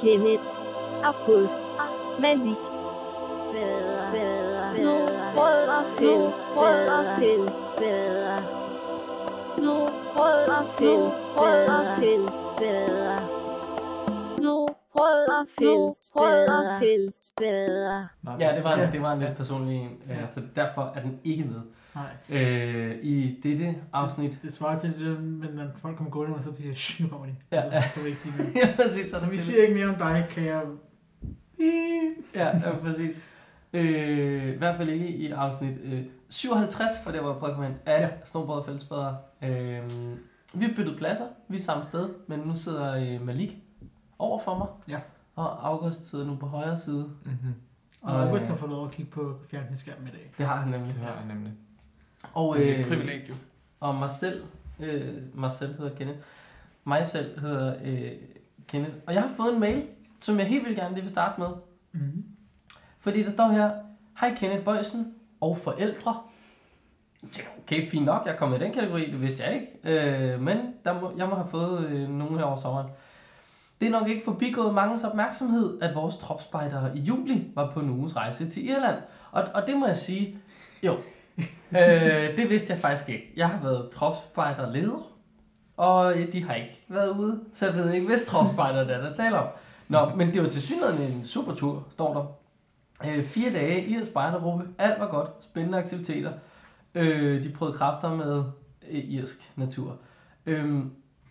Kenneth. August. Malik. Bedre. Bedre. Nu rødder fælles. Rødder fælles. Bedre. Nu fælles. Rødder fælles. Bedre. Nu rødder fælles. Rødder fælles. Bedre. Ja, det var, en, det var en lidt personlig ja. så derfor er den ikke med. Nej. Øh, I dette afsnit. Det svarer til det, der, men når folk kommer gående, og så siger shh, nu kommer de. Ja, så ja. skal vi ikke sige mere. ja, præcis. Så, Så vi det. siger ikke mere om dig, kære. Ja, ja præcis. Øh, I hvert fald ikke i afsnit øh, 57, for det var jeg prøvede at komme ind, af Ja. og Fællesbedre. Øh, vi har byttet pladser, vi er samme sted, men nu sidder øh, Malik over for mig. Ja. Og August sidder nu på højre side. Mm-hmm. Og Og, August øh, har fået lov at kigge på fjernsynsskærmen i dag. Det har han nemlig. Det har jeg nemlig. Og, Det er et øh, privilegium. og mig selv, øh, mig selv hedder Kenneth. Mig selv hedder øh, Kenneth. Og jeg har fået en mail, som jeg helt vildt gerne lige vil starte med. Mm-hmm. Fordi der står her, Hej Kenneth Bøjsen og forældre. Det er okay, fint nok, jeg er kommet i den kategori, det vidste jeg ikke. Øh, men der må, jeg må have fået øh, nogle her over sommeren. Det er nok ikke forbigået mangens opmærksomhed, at vores tropspejdere i juli var på en uges rejse til Irland. Og, og det må jeg sige, jo, øh, det vidste jeg faktisk ikke. Jeg har været tropspejderleder, og øh, de har ikke været ude, så jeg ved ikke, hvis tropspejder det er, der taler om. Nå, men det var til synligheden en super tur, står der. Øh, fire dage i en spejdergruppe. Alt var godt. Spændende aktiviteter. Øh, de prøvede kræfter med øh, irsk natur. Øh,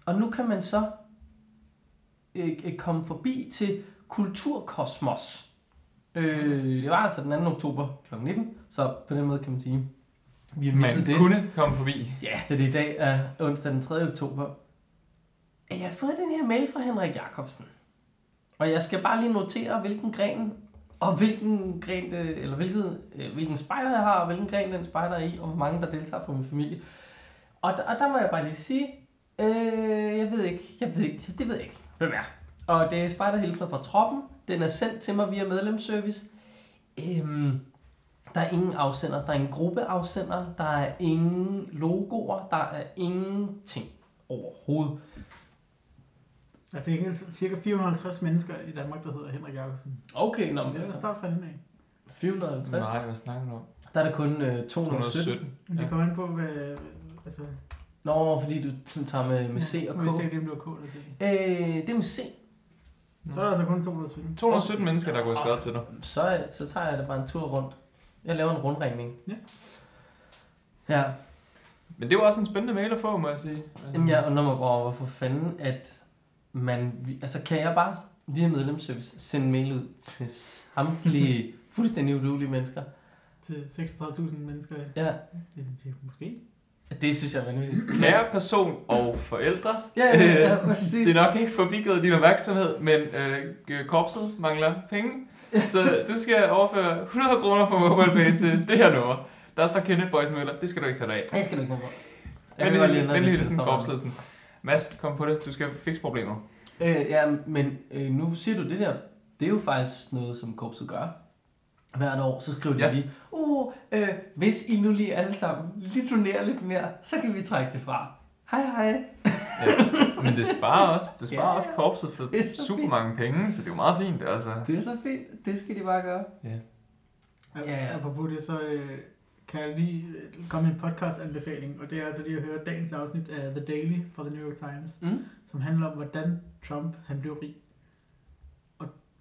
og nu kan man så øh, øh komme forbi til Kulturkosmos. Øh, det var altså den 2. oktober kl. 19, så på den måde kan man sige, vi har misset Man det. kunne komme forbi. Ja, det er det i dag er onsdag den 3. oktober. Jeg har fået den her mail fra Henrik Jacobsen. Og jeg skal bare lige notere, hvilken gren og hvilken gren det, eller hvilket, øh, hvilken spejder jeg har, og hvilken gren den spejder er i, og hvor mange der deltager fra min familie. Og der, og der må jeg bare lige sige, øh, jeg ved ikke, jeg ved ikke, det ved jeg ikke, hvem er. Og det er spejderhilsen fra troppen. Den er sendt til mig via medlemsservice. Øhm, der er ingen afsender, der er ingen gruppeafsender, der er ingen logoer, der er ingenting overhovedet. Der er til gengæld cirka 450 mennesker i Danmark, der hedder Henrik Jacobsen. Okay, nå, Det men er altså, der start fra den af. 450, Nej, hvad snakker du om? der er der kun øh, 217. 217. Men det Ja. kommer an på, hvad... Altså, Nå, fordi du sådan tager med, med C og K. Vi ser det, det var K eller C. Øh, det er med C. Så er der altså kun 217. 217 mennesker, der kunne have skrevet til dig. Så, så tager jeg da bare en tur rundt. Jeg laver en rundringning. Ja. Ja, Men det var også en spændende mail at få, må jeg sige. Jamen, jeg undrer mig bare, hvorfor fanden, at man... Altså, kan jeg bare via medlemsservice sende mail ud til samtlige fuldstændig udulige mennesker? Til 36.000 mennesker. Ja, måske. Det synes jeg er vanvittigt. Kære person og forældre, Ja, ja, ja, præcis. det er nok ikke forbigået din opmærksomhed, men øh, korpset mangler penge. Så du skal overføre 100 kroner på MobilePay til det her nummer. Der står Kenneth Boys Møller. Det skal du ikke tage dig af. Jeg skal du ikke. Jeg kan godt lide, Venlig når venlig det hilsen, korpsledelsen. Mads, kom på det. Du skal fikse problemer. Øh, ja, men øh, nu siger du det der. Det er jo faktisk noget, som korpset gør. Hvert år, så skriver de Ja. lige, uh, øh, hvis I nu lige alle sammen lige donerer lidt mere, så kan vi trække det fra. Hej hej. Ja. Men det sparer også, det sparer Ja. også korpset for er super fint. mange penge, så det er jo meget fint. Altså. Det er så fint. Det skal de bare gøre. Ja. Ja, Ja, ja. Apropos det, så øh, kan jeg lige øh, komme med en podcast-anbefaling, og det er altså lige at høre dagens afsnit af The Daily fra The New York Times, Mm. som handler om, hvordan Trump han blev rig.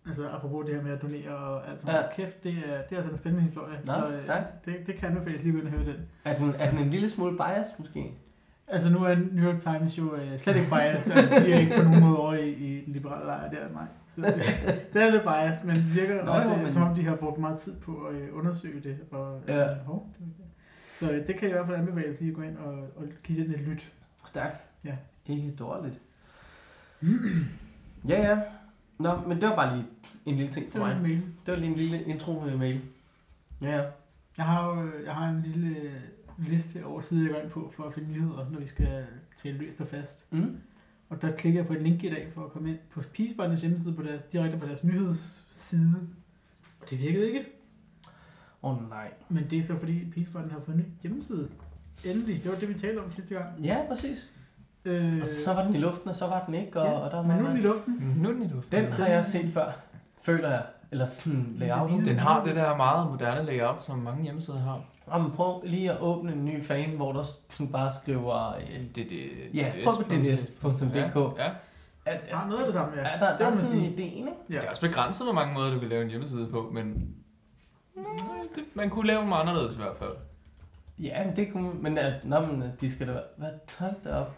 Altså apropos det her med at donere og alt sådan Ja. Kæft, det er, det er altså en spændende historie. Nå, så øh, det, det kan anbefales lige gå ind og høre den. Er den, er den en lille smule bias, måske? Altså nu er New York Times jo øh, slet ikke biased, altså, de er ikke på nogen måde over i, i den liberale lejr der, nej. Så det, det er lidt biased, men det virker Nå, ret, jo, øh, men- som om de har brugt meget tid på at øh, undersøge det. Og, øh, Ja. hov, det det. Så øh, det kan jeg i hvert fald anbefales lige at gå ind og, og give den et lyt. Stærkt. Ja. Ikke dårligt. ja, ja. Nå, men det var bare lige en lille ting for mig. en mail. Det var lige en lille intro-mail. Ja, ja. Jeg har jo øh, jeg har en lille øh, liste over sider, jeg går ind på for at finde nyheder, når vi skal tale løst og fast. Mm. Og der klikker jeg på et link i dag for at komme ind på Peacebarnes hjemmeside på deres, direkte på deres nyhedsside. Og det virkede ikke. Åh oh, nej. Men det er så fordi Peacebarn har fået en ny hjemmeside. Endelig. Det var det, vi talte om sidste gang. Ja, præcis. Øh, Og så var den i luften, og så var den ikke, og, ja, og der var men nu er den i luften. Nu er den i luften. Den har jeg set før, føler jeg. Eller sådan layout. Den har det der meget moderne layout, som mange hjemmesider har. Jamen, prøv lige at åbne en ny fan, hvor der sådan bare skriver... øh, Det, det, Ja, prøv på dds.dk. Ja, ja. At, Har noget af det samme, ja. Ja, der, det der er sådan en sige. idé, ikke? Ja. Det er også begrænset, hvor mange måder du kan lave en hjemmeside på, men mm, det, man kunne lave dem anderledes i hvert fald. Ja, men det kunne men, at, nå, men øh, de skal da være... Hvad hold da op?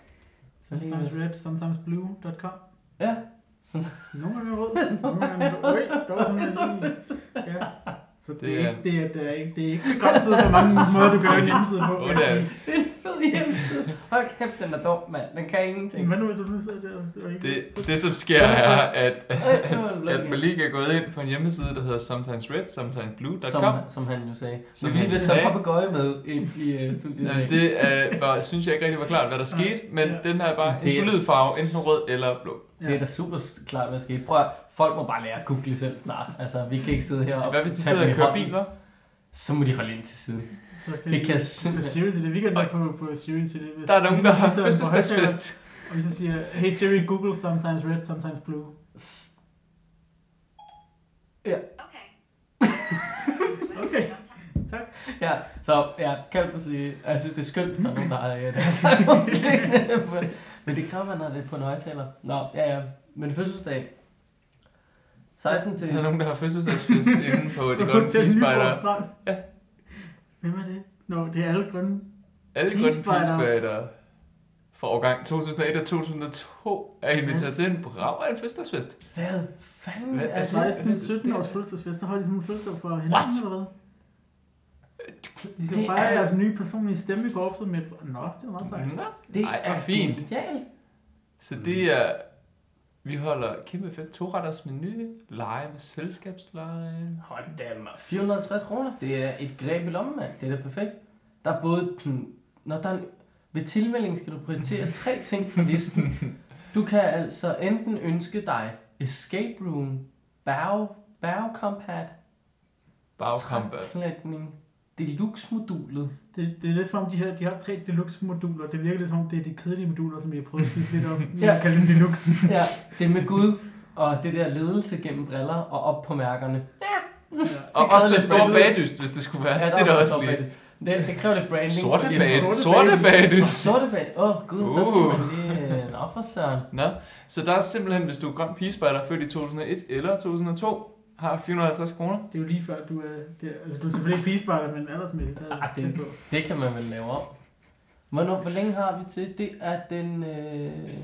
Sometimes red, sometimes blue.com. Ja, sådan, Nogle gange rød, nogle gange blå. Øj, der var sådan en Ja. Så det, Det er, ikke, det, er, det, er ikke, det er ikke begrænset, hvor mange måder du kan lave en hjemmeside på. Vil det er det er en fed hjemmeside. Hold kæft, den er dum, mand. Den kan ingenting. Men hvad nu, hvis du nu sidder der? Det, ikke Det, det som sker er, at, Øh, en at en. Malik er gået ind på en hjemmeside, der hedder sometimesred, som, sometimesblue.com. som han jo sagde. Som Som lige sagde. han papegøje med ind i uh, studiet. Ja, det uh, var, synes jeg ikke rigtig var klart, hvad der skete, men Ja. den her er bare en Det er- solid farve, enten rød eller blå. Det er da super klart, hvad der skete. Prøv at, folk må bare lære at google selv snart. Altså, vi kan ikke sidde her og Hvad hvis de tage sidder og kører hånden. bil, hva'? Så må de holde ind til siden. Så kan Det vi kan få simpelthen- Siri til det. Vi kan da få, få Siri til det. Hvis, Der er nogen, der vi har fødselsdagsfest. Og vi så siger, hey Siri, Google sometimes red, sometimes blue. S- Okay, tak. Ja, så ja, kan du sige, jeg synes det er skønt, hvis der er nogen, der har ja, det har. Men det kræver man, når det er på en højtaler. Nå, ja, ja. Men fødselsdag. 16 til... Der er nogen, der har fødselsdagsfest inde på de På grønne pigespejder. Ja. Hvem er det? Nå, det er alle grønne. Alle grønne Pigespejder. fra årgang 2001 og 2002 er inviteret til en brav af en fødselsdagsfest. Hvad fanden Hvad- er det? 16-17 års fødselsdagsfest, så holder de sådan en fødselsdag for hinanden eller hvad? Vi skal Det fejre er- jeres nye personlige stemme i korpset med. Nå, det var meget sejt. Nå, Det Ej, er fint. genialt. Så det er... Vi holder kæmpe fedt to-retters menu, lege med selskabsleje. Hold da, mand. 450 kroner. Det er et greb i lommen, mand. Det er da perfekt. Der er både... hmm, Når der er en, ved tilmelding skal du prioritere tre ting på listen. Du kan altså enten ønske dig Escape Room, Bow, Bow Compat, Bagkampe. træklægning, Deluxe-modulet. Det, det er lidt som om, de, her, de har tre deluxe-moduler. Det virker lidt som om, det er de kedelige moduler, som jeg har prøvet at skifte lidt op. Ja. Jeg kalder dem deluxe. Ja, det er med Gud, og det der ledelse gennem briller og op på mærkerne. Ja. Og Det også lidt store branding. bagdyst, hvis det skulle være. Ja, det er der også bagdyst. Det, det kræver lidt branding. Sorte bag, sorte bagdyst. Sorte bag. Åh, oh, gud, der skal Uh. man lige... Nå, for søren. Nå, så der er simpelthen, hvis du er grøn pigespejder, født i 2001 eller 2002, har 450 kroner. Det er jo lige før, du er... Det, altså, du er selvfølgelig ikke pigespejder, men aldersmæssigt. Der er Ah, det- tæt på. Det kan man vel lave om. Hvornår, hvor længe har vi til? Det er den... Øh,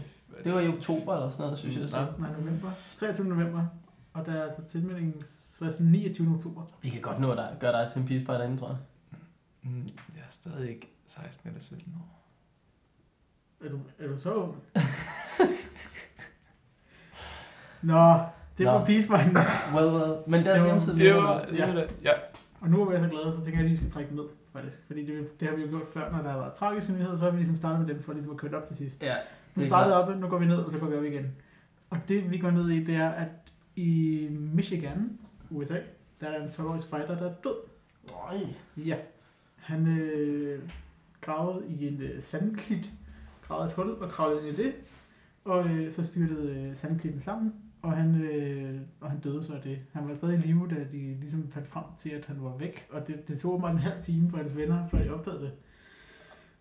det var i oktober eller sådan noget, synes jeg. Så. Nej, november. 23. november. Og der er altså tilmeldingens 29. oktober. Vi kan godt nå at gøre dig til en pigespejder inden, tror jeg. Mm, Jeg er stadig ikke 16 eller 17 år. Er du, er du så ung? Nå, det var pigespejden. Well, well. Men deres Det var- hjemmeside Det var, der. det var det. Ja. Og nu er jeg så glad, så tænker jeg, at vi skal trække den ned, faktisk. Fordi det, det har vi jo gjort før, når der har været tragiske nyheder, så har vi ligesom startet med dem, for ligesom at køre op til sidst. Ja, Nu startede oppe, nu går vi ned, og så går vi op igen. Og det vi går ned i, det er, at i Michigan, USA, der er en 12-årig spejder, der er død. Øj. Ja. Han øh, gravede i en øh, sandklit, gravede et hul og kravlede ind i det. Og øh, så styrtede øh, sandklitten sammen, og han, øh, og han døde så af det. Han var stadig i live, da de ligesom fandt frem til, at han var væk. Og det, det tog mig en halv time for hans venner, før de opdagede det,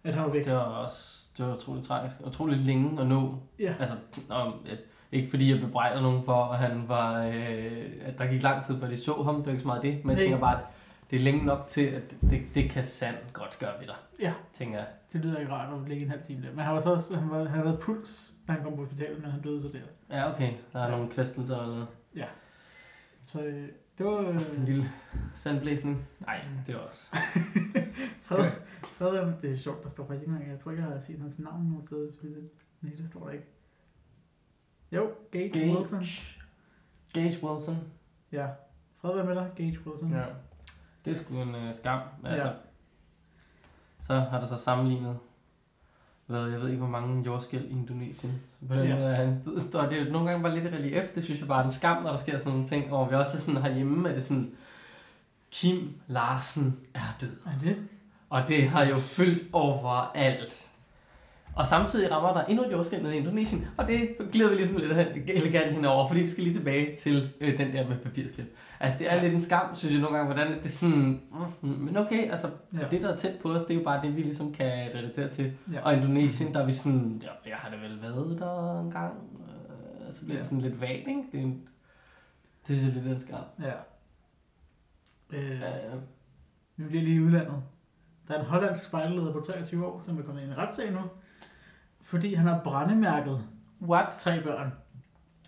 at han var væk. Det var også det var utroligt tragisk. Utroligt længe at nå. Ja. Altså, om, at, ikke fordi jeg bebrejder nogen for, at han var, øh, at der gik lang tid, før de så ham. Det var ikke så meget det. Men jeg tænker bare, at det er længe nok til, at det, det kan sand godt gøre ved dig. Ja. Tænker jeg. Det lyder ikke rart at ligge en halv time der. Men han var så også, han, var, han havde puls, da han kom på hospitalet, men han døde så der. Ja, okay. Der er nogle kvæstelser eller noget. Så øh, det var... En Øh, lille sandblæsning. Nej, det var også. Fred, Fred, det er sjovt, der står faktisk ikke engang. Jeg tror ikke, jeg har set hans navn nogen steder. Nej, det står der ikke. Jo, Gage, Gage. Wilson. Gage Wilson. Ja. Fred, hvad med dig? Gage Wilson. Ja. Det er sgu en øh, skam. Altså, Ja. Så har der så sammenlignet hvad, jeg ved ikke, hvor mange jordskæl i Indonesien. Så på den Ja. måde er han står det er jo nogle gange bare lidt i relief. Det synes jeg bare er en skam, når der sker sådan nogle ting. Og vi også er sådan herhjemme, er det sådan, Kim Larsen er død. Er det? Og det har jo fyldt overalt. Og samtidig rammer der endnu et jordskælv nede i Indonesien, og det glider vi ligesom lidt elegant henover, fordi vi skal lige tilbage til øh, den der med papirsklip. Altså det er lidt en skam, synes jeg nogle gange, hvordan det er sådan, mm, men okay, altså Ja. det der er tæt på os, det er jo bare det, vi ligesom kan relatere til. Ja. Og Indonesien, der er vi sådan, ja, jeg har da vel været der en gang, øh, så bliver Ja. det sådan lidt vagt, ikke? Det, er en- det synes jeg lidt er en skam. Ja. Øh, Øh, vi bliver lige i udlandet. Der er en hollandsk spejlleder på 23 år, som er kommet ind i en retssag nu, fordi han har brændemærket what? tre børn.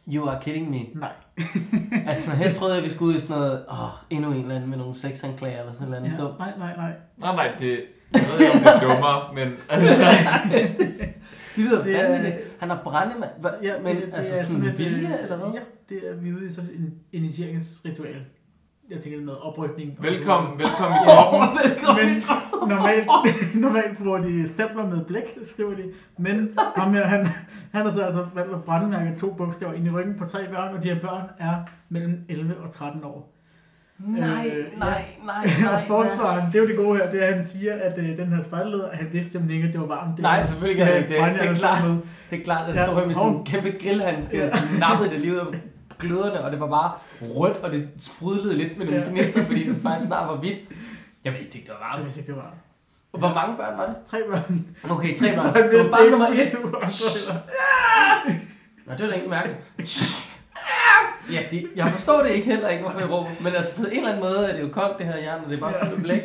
You are kidding me. Nej. Altså, her troede jeg, vi skulle ud i sådan noget, åh, endnu en eller anden med nogle sexanklager eller sådan noget Ja, dumt. nej, nej, nej. Nej, nej, det... Jeg ved ikke, om det er dummere, men altså... Det lyder Det er- vanvittigt. Han har brændemand. Hva- Ja, men det, det altså er sådan et, vilje, eller hvad? Ja, det er vi er ude i sådan en initieringsritual. Jeg tænker, det er noget oprykning. og Velkommen, velkommen i Åh, toppen. velkommen Men- i troppen. Normalt, normalt bruger de stempler med blæk, skriver de. Men ham her, han, han har så altså valgt at brændemærke to bogstaver ind i ryggen på tre børn, og de her børn er mellem 11 og 13 år. Nej, Øh, nej, nej, og nej. forsvaren, det er jo det gode her, det er, at han siger, at øh, den her spejlleder, han vidste simpelthen ikke, at det var varmt. Det Nej, er- selvfølgelig ikke det. brændjern, Det er klart. Det er klart, at Ja, det står med sådan en kæmpe grillhandske, Ja. og de nappede det lige ud af gløderne, og det var bare rødt, og det sprudlede lidt med nogle Ja. gnister, fordi det faktisk snart var hvidt. Jeg vidste ikke, det var Jeg varmt. vidste ikke, det var varmt. Hvor mange børn var det? Tre børn. Okay, tre Så børn. Så vidste barn ikke, nummer et. to Nå, det var da ikke mærkeligt. Ja, det, jeg forstår det ikke heller ikke, hvorfor jeg råber. Men altså, på en eller anden måde er det jo koldt, det her jern, og det er bare fyldt blæk.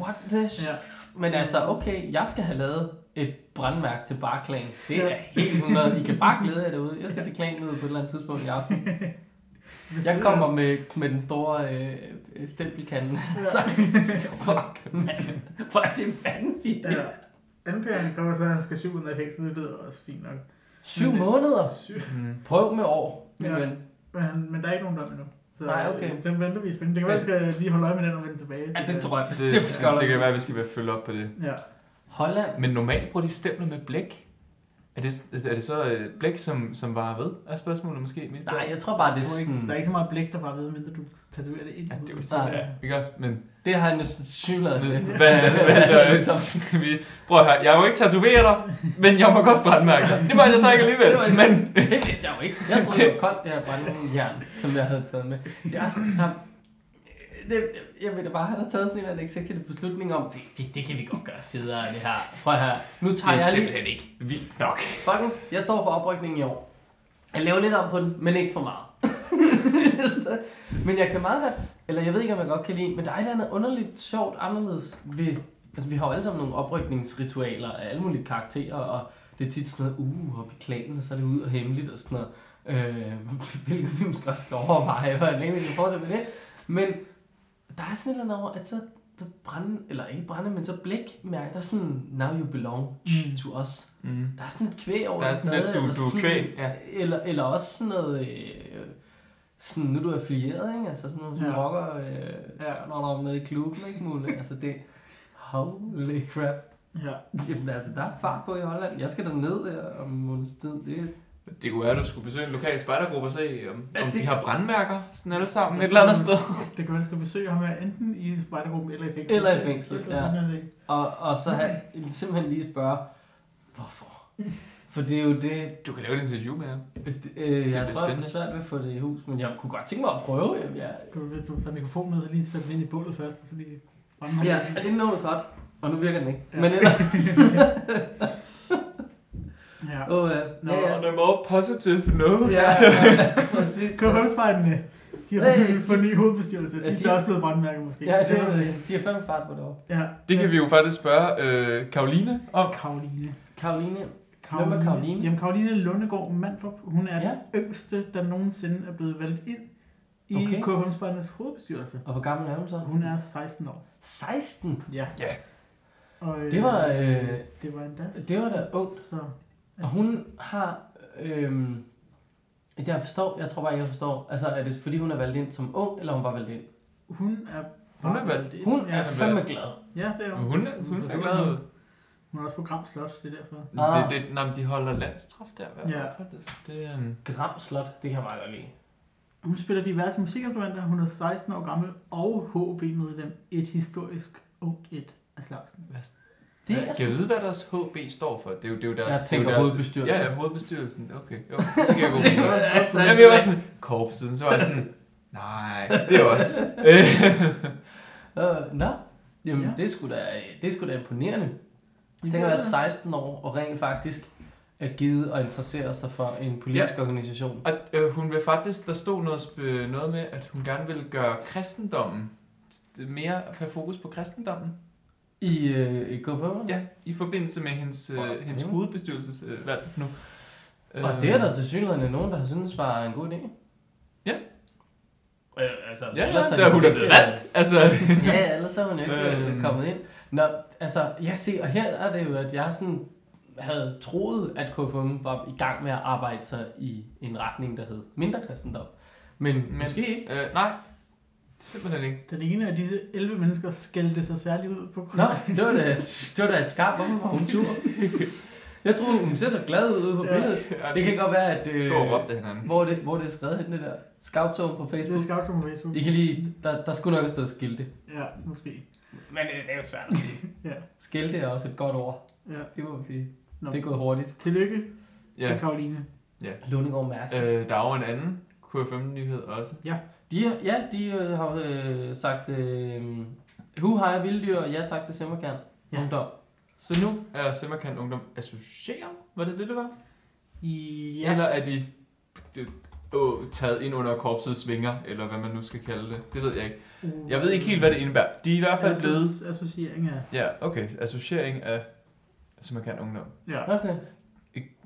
What the shit? Ja. Men altså, okay, jeg skal have lavet et brandmærke til Barklan. Det er helt 100. I kan bare glæde jer derude. Jeg skal til klanmøde på et eller andet tidspunkt i aften. Jeg det kommer med, med den store øh, øh, stempelkande. Ja. Så, fuck, mand. Hvor er det vanvittigt. Ja. Anpæren kommer så, at han skal syv ud af fængsel. Det lyder også fint nok. Syv måneder. Syv. Mm. Prøv med år, min Ja. ven. Men, men der er ikke nogen dom endnu. Så Nej, okay. øh, den venter vi spændende. Det kan være, at jeg skal lige holde øje med den og vende tilbage. Ja, det tror jeg Det, bestemt skal det kan være, at vi skal være følge op på det. Ja. Holland. Men normalt bruger de stempler med blæk. Er det, er det så øh, blæk, som, som var ved? Er spørgsmålet måske mest? Nej, jeg tror bare, det Jeg er ikke, sådan... der er ikke så meget blæk, der bare ved, mindre du tatoverer det ind. Ja, det er jo sådan, ja, ikke også? Men Det har han jo hvad, til. hvad, Ligesom- hvad, vi, prøv at høre, jeg må ikke tatovere dig, men jeg må godt brandmærke dig. Det må jeg så ikke alligevel. Det var ikke- Men Det vidste jeg jo ikke. Jeg troede, det var koldt, det her brændjern, som jeg havde taget med. Det er også sådan, der, det, jeg ville da bare have der taget sådan en executive beslutning om, det, det, det, kan vi godt gøre federe det her. Prøv her. Nu det tager er jeg lige... simpelthen ikke vildt nok. Folkens, jeg står for oprykningen i år. Jeg laver lidt om på den, men ikke for meget. men jeg kan meget godt, eller jeg ved ikke, om jeg godt kan lide, men der er et eller andet underligt sjovt anderledes ved, altså vi har jo alle sammen nogle oprykningsritualer af alle mulige karakterer, og det er tit sådan noget, uh, op i klanen, og så er det ud og hemmeligt og sådan noget. Øh, hvilket vi måske også skal overveje, hvor længe vi kan fortsætte med det. Men der er sådan et eller andet over, at så der brænde, eller ikke brænde, men så blækmærke, der er sådan, now you belong Mm. to us. Mm. Der er sådan et kvæg over Der er sådan stadig, du- eller du er sådan- kvæg, ja. Eller, eller også sådan noget, øh, sådan, nu er du affilieret, ikke? Altså sådan nogle Ja. ja. rocker, øh, Ja. når der er med i klubben, ikke muligt? Altså det, holy crap. Ja. Jamen altså, der er fart på i Holland. Jeg skal derned her om en måneds tid. Det, Det kunne være, at du skulle besøge en lokal spejdergruppe og se, om, Ja, om det- de har brandmærker sådan alle sammen et eller andet sted. Det kan være, at skal besøge ham her, enten i spejdergruppen eller i fængsel. Eller i fængsel, Det er ja. jeg og, og så have, simpelthen lige spørge, hvorfor? For det er jo det, Du kan lave et interview med ham. øh, jeg bliver tror, jeg spændende. får svært ved at få det i hus, men jeg kunne godt tænke mig at prøve. Jamen, jeg, Skal du, hvis du tager mikrofonen med, så lige sætte den ind i bålet først, og så lige ja, er det noget hot? Og nu virker den ikke. Ja. Men ellers, Ja. åh, ja. Nå, ja, ja. On a more positive note. Ja, ja, præcis. KFM-spejderne, de har Hey. fået, ny hovedbestyrelse. De Ja, er de- så også blevet brandmærker måske. Ja, det er ikke. de har fandme fart på det år. Ja. Det kan vi jo faktisk spørge øh, Karoline om. Karoline. Karoline, Hvem er Karoline? Jamen, Karoline Lundegård Mandrup, hun er Ja. den yngste, der nogensinde er blevet valgt ind i Okay. KFM-spejdernes hovedbestyrelse. og hvor gammel er hun så? Hun er 16 år. 16. Ja. Ja. Og, øh, Det var, øh, det var en dans. det var da ung. Så, Og hun har, øhm, jeg forstår, jeg tror bare ikke, jeg forstår. Altså, er det fordi hun er valgt ind som ung, eller hun var valgt ind? hun er Hun er valgt- ind. Hun er fandme glad. Ja, det er Men Hun, er- hun ser glad ud. Hun er også på Gram Slot, det er derfor. Ah. Det, det, nej, men de holder landstræf der, hvert Ja. faktisk. Det er en... Gram Slot, det kan jeg meget godt lide. Hun spiller diverse musikinstrumenter, hun er 16 år gammel og HB-medlem. Et historisk ungt et af slagsen. Hvad, Det er Kan jeg vide, hvad deres HB står for? Det er jo, det er jo deres... Jeg er tænker deres, hovedbestyrelse. Ja, ja, hovedbestyrelsen. Okay, jo, det kan jeg gå med. Altså, Jamen, jeg var sådan, korpset, så var jeg sådan, nej, det er også. Øh, Øh, Nå, jamen Ja. det er sgu da, det er sgu da imponerende. Jeg tænker at være er- 16 år og rent faktisk er givet og interessere sig for en politisk ja. organisation. og øh, hun vil faktisk, der stod noget, noget med, at hun gerne vil gøre kristendommen mere have fokus på kristendommen. I, øh, i KFM? Ja, i forbindelse med hendes, øh, Okay. hendes hovedbestyrelsesvalg nu. Og det er der til synligheden nogen, der har syntes var en god idé. Ja. Øh, altså, Ja, ja, er der det hun er ikke, blevet øh, valgt. Altså, ja, ja, ellers er hun jo ikke øh, Øhm. kommet ind. Nå, altså, jeg ser, og her er det jo, at jeg sådan havde troet, at KFM var i gang med at arbejde sig i en retning, der hed mindre kristendom. Men, Men Men- måske ikke. øh, nej, simpelthen ikke. Den ene af disse 11 mennesker skældte sig særligt ud på Nå, det var da, det var da et skarpt. Hvorfor var hun sur? Jeg tror, hun ser så glad ud på Ja. billedet. Ja, Det kan godt være, at... Øh, Stå og råbte hinanden. hvor, det, hvor det er skrevet hen, det der scout på Det Facebook. er scout på Facebook. I kan lige, der, der skulle nok have stået skilte. Ja, måske. Men øh, det er jo svært at sige. Ja. Skilte er også et godt ord. Ja. Det må man sige. Nå. Det er gået hurtigt. Tillykke til Ja, Karoline. Lundingård Mærsk. øh, der er jo en anden KFM-nyhed også. De, har- ja, de øh, har øh, sagt, øh, hu hej vilddyr, ja tak til Simmerkern. Ja. Ungdom. Så nu er Simmerkant Ungdom associeret? Var det det, det var? Ja. Eller er de åh, taget ind under korpsets vinger, eller hvad man nu skal kalde det? Det ved jeg ikke. Uh, Jeg ved ikke helt, hvad det indebærer. De er i hvert fald blevet... Associ- Associering af... Ja, okay. Associering af Simmerkant Ungdom. Ja. Okay.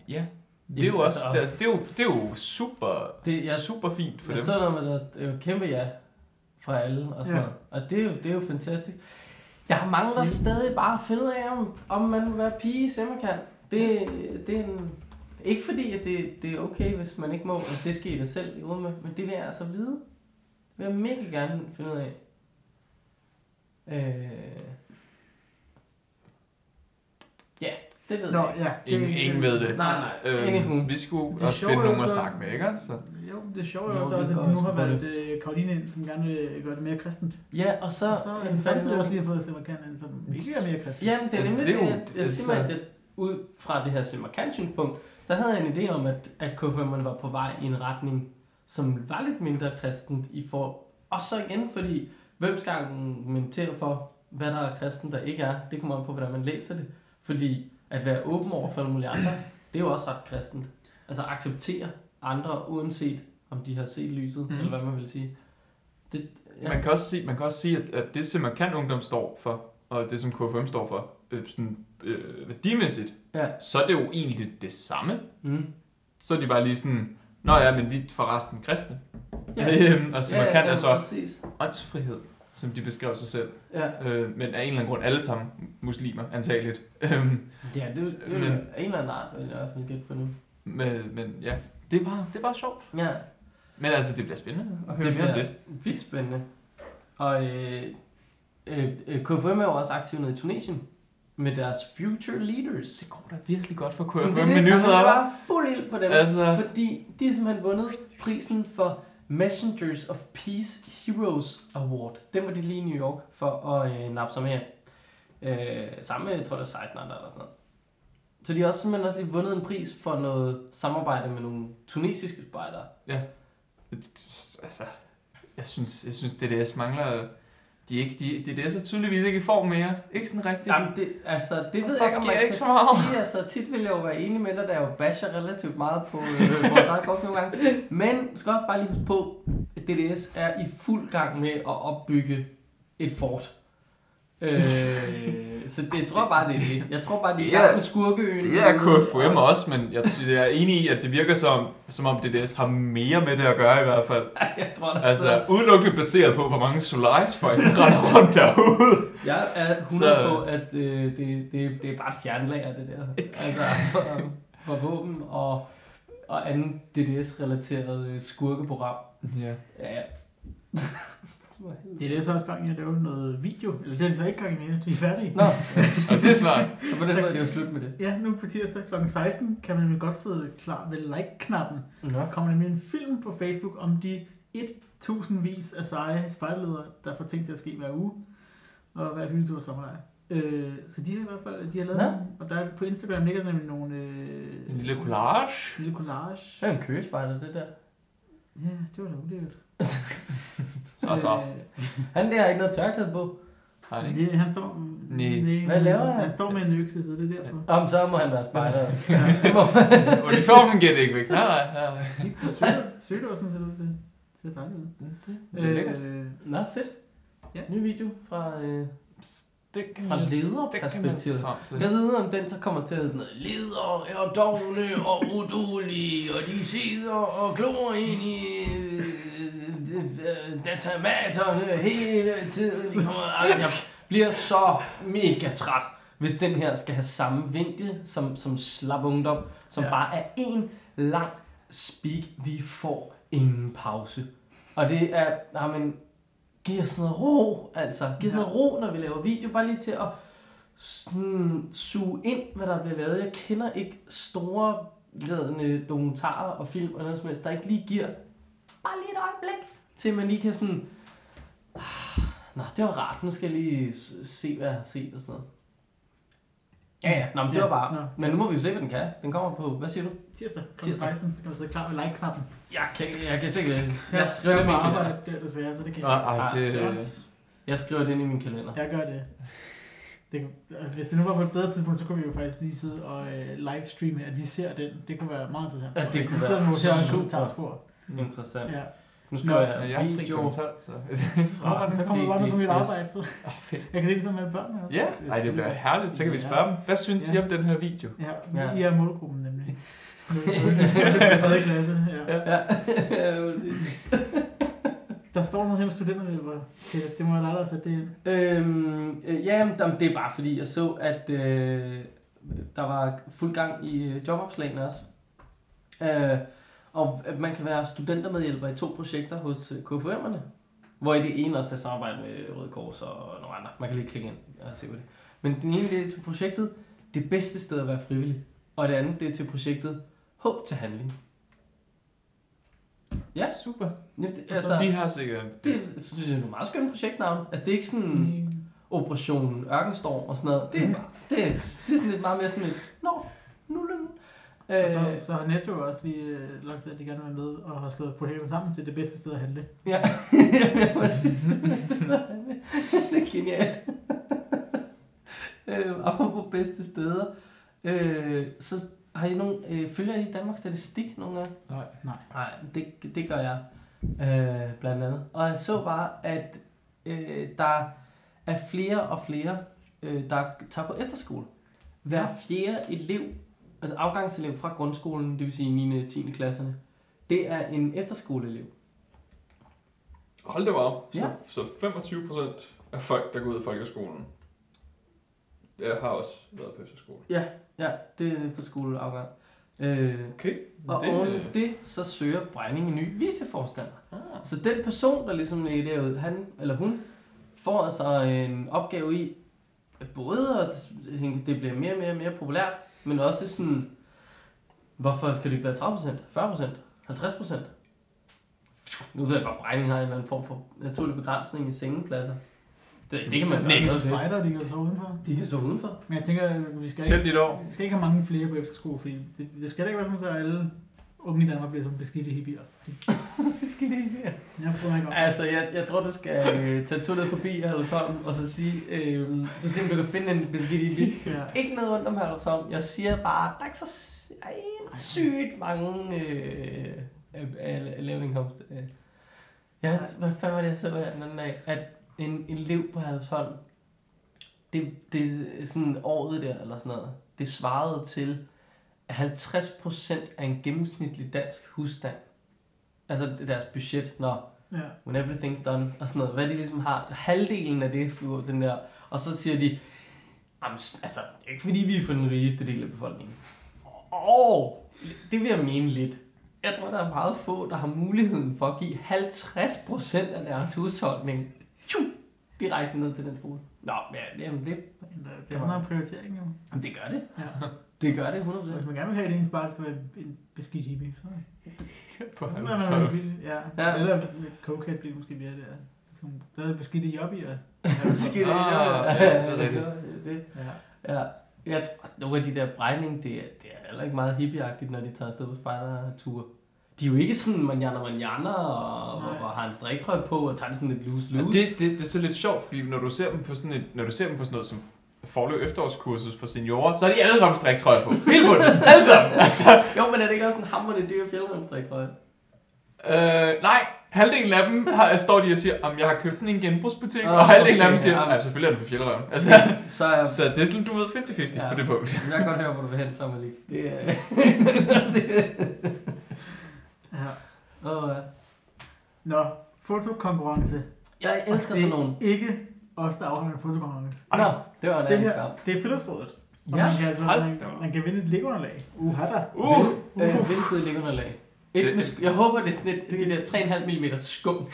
Ja, det er jo også... altså- Det er, det er, jo, det er jo super, Det, jeg, super fint for jeg dem. så noget med, at det er jo kæmpe ja fra alle og sådan Ja. noget. Og det er, jo, det er jo fantastisk. Jeg mangler Det- stadig bare at finde ud af, om, om man vil være pige i Simmerkern. Det, det er en, ikke fordi, at det, det er okay, hvis man ikke må, og det skal I da selv i med, men det vil jeg altså vide. Det vil jeg mega gerne finde ud af. Øh, ja, det ved Nå, jeg ikke. ja. Ingen, ingen ved det. Nej, nej. Øhm, vi skulle Det er også finde nogen at snakke med, ikke? Så. Jo, det er sjovt Jo, også, det at de nu har valgt øh, Karoline ind, som gerne vil gøre det mere kristent. Ja, og så... Og så er det samtidig også lige har fået Simmerkan ind, som ikke er mere kristent. Jamen, det er Altså, nemlig det er det, jeg, jeg altså- siger mig, at ud fra det her Simmerkant synspunkt, der havde jeg en idé om, at, at KFM'erne var på vej i en retning, som var lidt mindre kristent i for... Og så igen, fordi hvem skal argumentere for, hvad der er kristen, der ikke er? Det kommer an på, hvordan man læser det. Fordi at være åben over for alle mulige andre, det er jo også ret kristent. Altså acceptere andre, uanset om de har set lyset, mm. eller hvad man vil sige. Det, ja. Man kan også sige, man kan også sige at, at det, som man kan ungdom står for, og det, som KFM står for, øh, sådan, øh, værdimæssigt, Ja. så er det jo egentlig det samme. Mm. Så er de bare lige sådan, Nå ja, men vi er forresten kristne. Ja. Øhm, og så man kan er så præcis. åndsfrihed, som de beskrev sig selv. Ja. Øh, men af en eller anden grund alle sammen muslimer, antageligt. Øhm, Ja, det, det, det Men- er en eller anden art, vil jeg i hvert fald gætte på nu. men, men ja, det er, bare, det er bare sjovt. Ja, Men altså, det bliver spændende at høre det mere om det. vildt spændende. Og øh, øh, øh, KFM er jo også aktiv nede i Tunesien med deres Future Leaders. Det går da virkelig godt for KFM det er med det, nyheder, der hva'? var fuld ild på dem, Altså- fordi de har simpelthen vundet prisen for Messengers of Peace Heroes Award. Den var de lige i New York for at øh, nappe sig med. Øh, sammen med, jeg tror det var 16 andre eller sådan noget. Så de har også simpelthen også lige vundet en pris for noget samarbejde med nogle tunesiske spejdere. Ja. Altså, jeg synes, jeg synes DDS mangler... De er ikke, de, DDS er tydeligvis ikke i form mere. Ikke sådan rigtigt. Jamen, det, altså, det ved Der jeg ikke, om sker man ikke kan så meget. sige. Altså, tit vil jeg jo være enig med dig, der jo basher relativt meget på øh, vores eget korps nogle gange. Men skal også bare lige huske på, at DDS er i fuld gang med at opbygge et fort. Øh, så det jeg tror bare, det er det. Jeg tror bare, det er Det er- skurkeøen. Det er KFM også, men jeg, jeg er enig i, at det virker som, som om DDS har mere med det at gøre i hvert fald. Jeg tror, der Altså, udelukkende baseret på, hvor mange Solaris folk der render rundt derude. Jeg er 100 Så- på, at øh, det, det, det er bare et fjernlager, det der. Altså, for, for våben og, og anden DDS-relateret øh, skurkeprogram. Ja, ja. Det er det så også gang i at lave noget video. Eller det er det så ikke gang i mere. De er færdige. Nå, Og det er smart. så på den måde er det jo slut med det. Ja, nu på tirsdag kl. 16 kan man nemlig godt sidde klar ved like-knappen. Der kommer nemlig en film på Facebook om de 1000 vis af seje spejledere, der får ting til at ske hver uge. Og hver hyldtur sommerlejr. Øh, så de har i hvert fald, de har lavet nogle, og der er, på Instagram ligger der nemlig nogle, øh, En lille collage. en lille collage. Det er en køgespejder, det der. Ja, det var da ulækkert. Så så. Øh, Han der har ikke noget tørklæde på. Har han ikke? det, han står... Nej. Hvad laver han? Han står med en økse, så det er derfor. Om så må han være spejder. Ja. Uniformen giver det ikke væk. Nej, nej, nej. Sådan ser det ud til. Det ser dejligt ud. Det, det er lækkert. Øh, Nå, fedt. Ja. Ny video fra... Øh, Det kan Fra lederperspektivet. Det jeg ved, om den så kommer til at sådan noget, leder er dogne og udulige, og de sidder og glor ind i øh, øh, datamaterne hele tiden. Jeg bliver så mega træt, hvis den her skal have samme vinkel som, som slap ungdom, som ja. bare er en lang speak. Vi får ingen pause. Og det er, jamen, giv os noget ro, altså. Giv os Ja. noget ro, når vi laver video. Bare lige til at sådan, suge ind, hvad der bliver lavet. Jeg kender ikke store ladende dokumentarer og film og noget som helst, der ikke lige giver bare lige et øjeblik, til man lige kan sådan... "Ah, Nå, det var rart. Nu skal jeg lige se, hvad jeg har set og sådan noget. Ja, ja. Nå, men det Ja, var bare... nå. Men nu må vi jo se, hvad den kan. Den kommer på... Hvad siger du? tirsdag kl. Tirsdag. 16 skal du sidde klar med like-knappen. Jeg kan, jeg kan se det. Jeg Jeg skriver det i min kalender. arbejde der desværre, så det kan jeg ej, det, ikke. Jeg skriver det ind i min kalender. Jeg gør det. det. kan- Hvis det nu var på et bedre tidspunkt, så kunne vi jo faktisk lige sidde og øh, livestreame, at vi ser den. Det kunne være meget interessant. Ja, det jeg. kunne være super. Interessant. Ja. Nu skriver Nå, jeg Men jeg er fri video. 12, så... Nå, så kommer vi bare ned på mit arbejde, så Åh, fedt. jeg kan se det sammen med børnene. også. Ja, ej, det bliver herligt. Så kan vi spørge dem, hvad synes I Ja. om den her video? Ja, Ja. I er målgruppen nemlig. Det tredje klasse. Ja. Ja. ja. Der står noget her med studenterhjælper. Okay, det må jeg lade dig at sætte det ind. Øhm, øh, ja, men jamen, det er bare fordi, jeg så, at øh, der var fuld gang i øh, jobopslagene også. Øh, og man kan være studentermedhjælper i to projekter hos øh, KFUM'erne. Hvor i det ene også er samarbejde med Røde Kors og nogle andre. Man kan lige klikke ind og se på det. Men den ene det er til projektet Det bedste sted at være frivillig. Og det andet det er til projektet Håb til handling. Ja. Super. Jamen, det, Altså, altså, de har sikkert... det, det synes jeg er et meget skønt projektnavn. Altså det er ikke sådan... Mm. Operation Ørkenstorm og sådan noget. Det er, bare, det er, det er sådan lidt meget mere sådan lidt, nå. Og Øh, så, så har Netto også lige øh, lagt til, at de gerne vil være med og har slået projekterne sammen til det bedste sted at handle. ja, ja, præcis. det er genialt. øh, apropos bedste steder, øh, så har I nogen, øh, følger I Danmarks Statistik nogle gange? Nej. Nej, det, det gør jeg øh, blandt andet. Og jeg så bare, at øh, der er flere og flere, øh, der tager på efterskole. Hver fjerde elev, altså afgangselev fra grundskolen, det vil sige 9. og 10. klasserne, det er en efterskoleelev. Hold det op. Så, Ja. så 25 procent af folk, der går ud af folkeskolen, jeg har også været på efterskole. Ja, det er efterskoleafgang. Øh, Okay. og det, det, oven det, så søger Brejning en ny viceforstander. Ah. Så den person, der ligesom er derude, han eller hun, får altså en opgave i, at både at det bliver mere og mere og mere populært, men også sådan, hvorfor kan det ikke være 30%, 40%, 50%? Nu ved jeg godt, at Brejning har en eller anden form for naturlig begrænsning i sengepladser. Det, det kan man altså, noget ved. spejder, de kan sove udenfor. De kan stå udenfor. Men jeg tænker, vi skal ikke, vi skal ikke have mange flere på efterskole, fordi det, det skal da ikke være sådan, at alle unge i Danmark bliver som beskidte hippier. Ikke være? Jeg prøver ikke om. Altså, jeg, jeg tror, du skal øh, tage tunnel forbi Herlufsholm, og så sige, øh, så se, om du kan finde en beskidt bil. Ja. Ikke noget ondt om Herlufsholm. Jeg siger bare, der er ikke så ej, sygt mange øh, øh, øh, lavindkomst. Øh. Ja, hvad fanden var det, jeg så her den anden dag? At en, en elev på Herlufsholm, det, det er sådan året der, eller sådan noget, det svarede til 50% af en gennemsnitlig dansk husstand. Altså deres budget, når Ja. when everything's done, og sådan noget. Hvad de ligesom har, halvdelen af det skulle gå til den der. Og så siger de, "Jamen, s- altså, det er ikke fordi vi er for den rigeste del af befolkningen. Åh, det vil jeg mene lidt. Jeg tror, der er meget få, der har muligheden for at give 50% af deres husholdning tjum, direkte ned til den skole. Nå, ja, jamen det, Men, øh, Det handler om prioritering, jo. jamen det gør det. Ja. Det gør det Så 100%. hvis man gerne vil have, at ens barn skal være en beskidt hippie, så... På er man- Ja. Ja. ja. Eller cokehead bliver måske mere der. Sådan- Der er beskidte jobbier. Skidt, Ah, ja, ja, ja, det er rigtigt. det, Ja. ja. Jeg tror, nogle af de der brejning, det, er- det er heller ikke meget hippieagtigt, når de tager afsted på spejderture. De er jo ikke sådan manjana manjana og, og har en striktrøje på og tager det sådan lidt loose Ja, loose. det, det, det er så lidt sjovt, fordi når du ser dem på sådan, et, når du ser dem på sådan noget som forløb efterårskursus for seniorer, så er de alle sammen striktrøjer på. Helt på det. Alle sammen. Altså, Jo, men er det ikke også en hammerende dyr fjeldrømstriktrøje? øh, nej, halvdelen af dem har, står de og siger, om jeg har købt den i en genbrugsbutik, Åh, og halvdelen af dem okay, siger, ja. ja, selvfølgelig er den for fjelderøven. Altså, Så er så det er sådan, du ved, 50-50 Ja. på det punkt. jeg kan godt høre, hvor du vil hen, så Malik. Det er... ja. Åh, ja. Nå, fotokonkurrence. Jeg elsker sådan nogle. er ikke os, der afholder en fotokonkurrence. Nå, det var en Det anden her, skam. det er friluftsrådet. Og Ja, man kan, altså, hold man, da op. man kan vinde et Lego-underlag. Uh, har der. Uh! Vind, øh, vindføde liggeunderlag. Et, Det- med sk- jeg håber, det er sådan et, Det- de der 3,5 mm skum.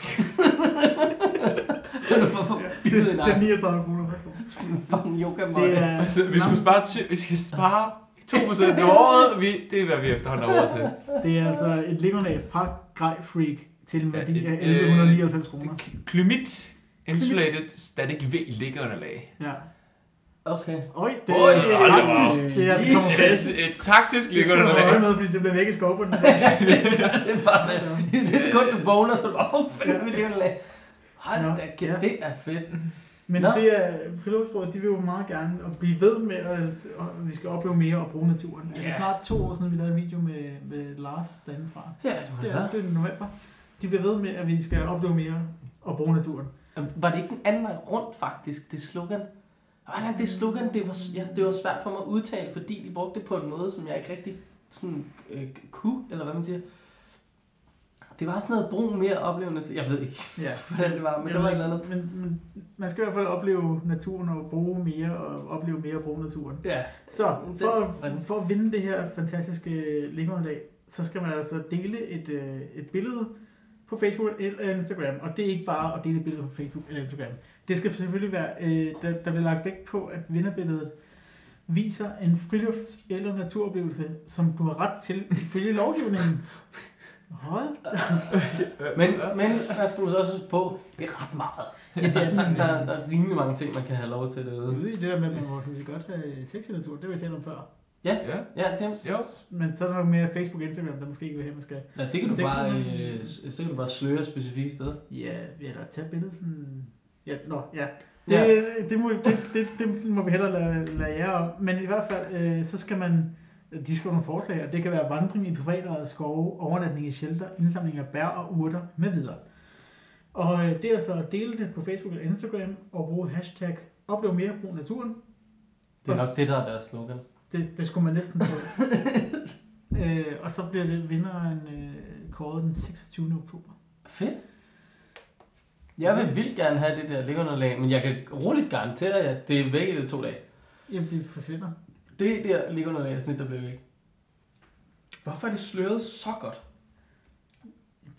så du får Til, forbildet en til arm. 39 kroner. Værsgo. Sådan en fucking yoga Det er, Altså, vi skulle spare, ty- vi skal spare 2% om året. Vi, det er, hvad vi efterhånden har råd til. det er altså et Lego-underlag fra Grej Freak til en Ja, værdi af et, øh, 1199 kroner. Klymit Insulated Static V liggeunderlag. Ja. Okay. Øj, det Oj, er da taktisk. Det er altså. Et, et taktisk Det skal du liggeunderlag. med, fordi det bliver væk i skovbunden. det er bare det. I det sekund, du vågner, så er du bare, hvor fanden vil liggeunderlag? Hold da, kæft, ja. det er fedt. Men Nå. det er friluftsrådet, de vil jo meget gerne at blive ved med, at at vi skal opleve mere og bruge naturen. Det er Ja. snart to år siden, vi lavede en video med, med Lars derindefra. Ja, det må Det det er, det er november. De bliver ved med, at vi skal opleve mere og bruge naturen. Var det ikke den anden vej rundt, faktisk, det slogan? Hvordan det slogan, det var, ja, det var svært for mig at udtale, fordi de brugte det på en måde, som jeg ikke rigtig sådan, øh, kunne, eller hvad man siger. Det var sådan noget brug mere oplevende. Jeg ved ikke, Ja. hvordan det var, men det var et eller andet. Men, men man skal i hvert fald opleve naturen og bruge mere og opleve mere og bruge naturen. Ja, Så for, at, for at vinde det her fantastiske linkunderlag, så skal man altså dele et, øh, et billede på Facebook eller Instagram. Og det er ikke bare at dele et billede på Facebook eller Instagram. Det skal selvfølgelig være, øh, der, der bliver lagt vægt på, at vinderbilledet viser en frilufts- eller naturoplevelse, som du har ret til ifølge lovgivningen. Hold men, men hvad skal man så også huske på? Det er ret meget. Ja, det er der, den. der, der, er rimelig mange ting, man kan have lov til derude. Ude i det der med, at man må sådan set godt have sex i naturen, det har vi talt om før. Ja. Ja, det, Jo. Men så er der nok mere Facebook og Instagram, der måske ikke vil have, man skal. ja, det kan du Det bare, kan- øh, så kan du bare sløre specifikke steder. Ja, eller tage billedet sådan... Ja, nå, ja. Det, Ja. ja. det, må, det, det, det må vi hellere lade, lade jer om. Men i hvert fald, øh, så skal man... De skal nogle forslag, og det kan være vandring i privatejede skove, overnatning i shelter, indsamling af bær og urter med videre. Og øh, det er altså at dele det på Facebook eller Instagram og bruge hashtag oplev mere brug naturen. Det er nok det, der er deres slogan. Det, det skulle man næsten få. øh, og så bliver det vinderen øh, kåret den 26. oktober. Fedt. Jeg vil vildt gerne have det der liggeunderlag, men jeg kan roligt garantere jer, at det er væk i to dage. Jamen, det forsvinder. Det der liggeunderlag er snit, der bliver væk. Hvorfor er det sløret så godt?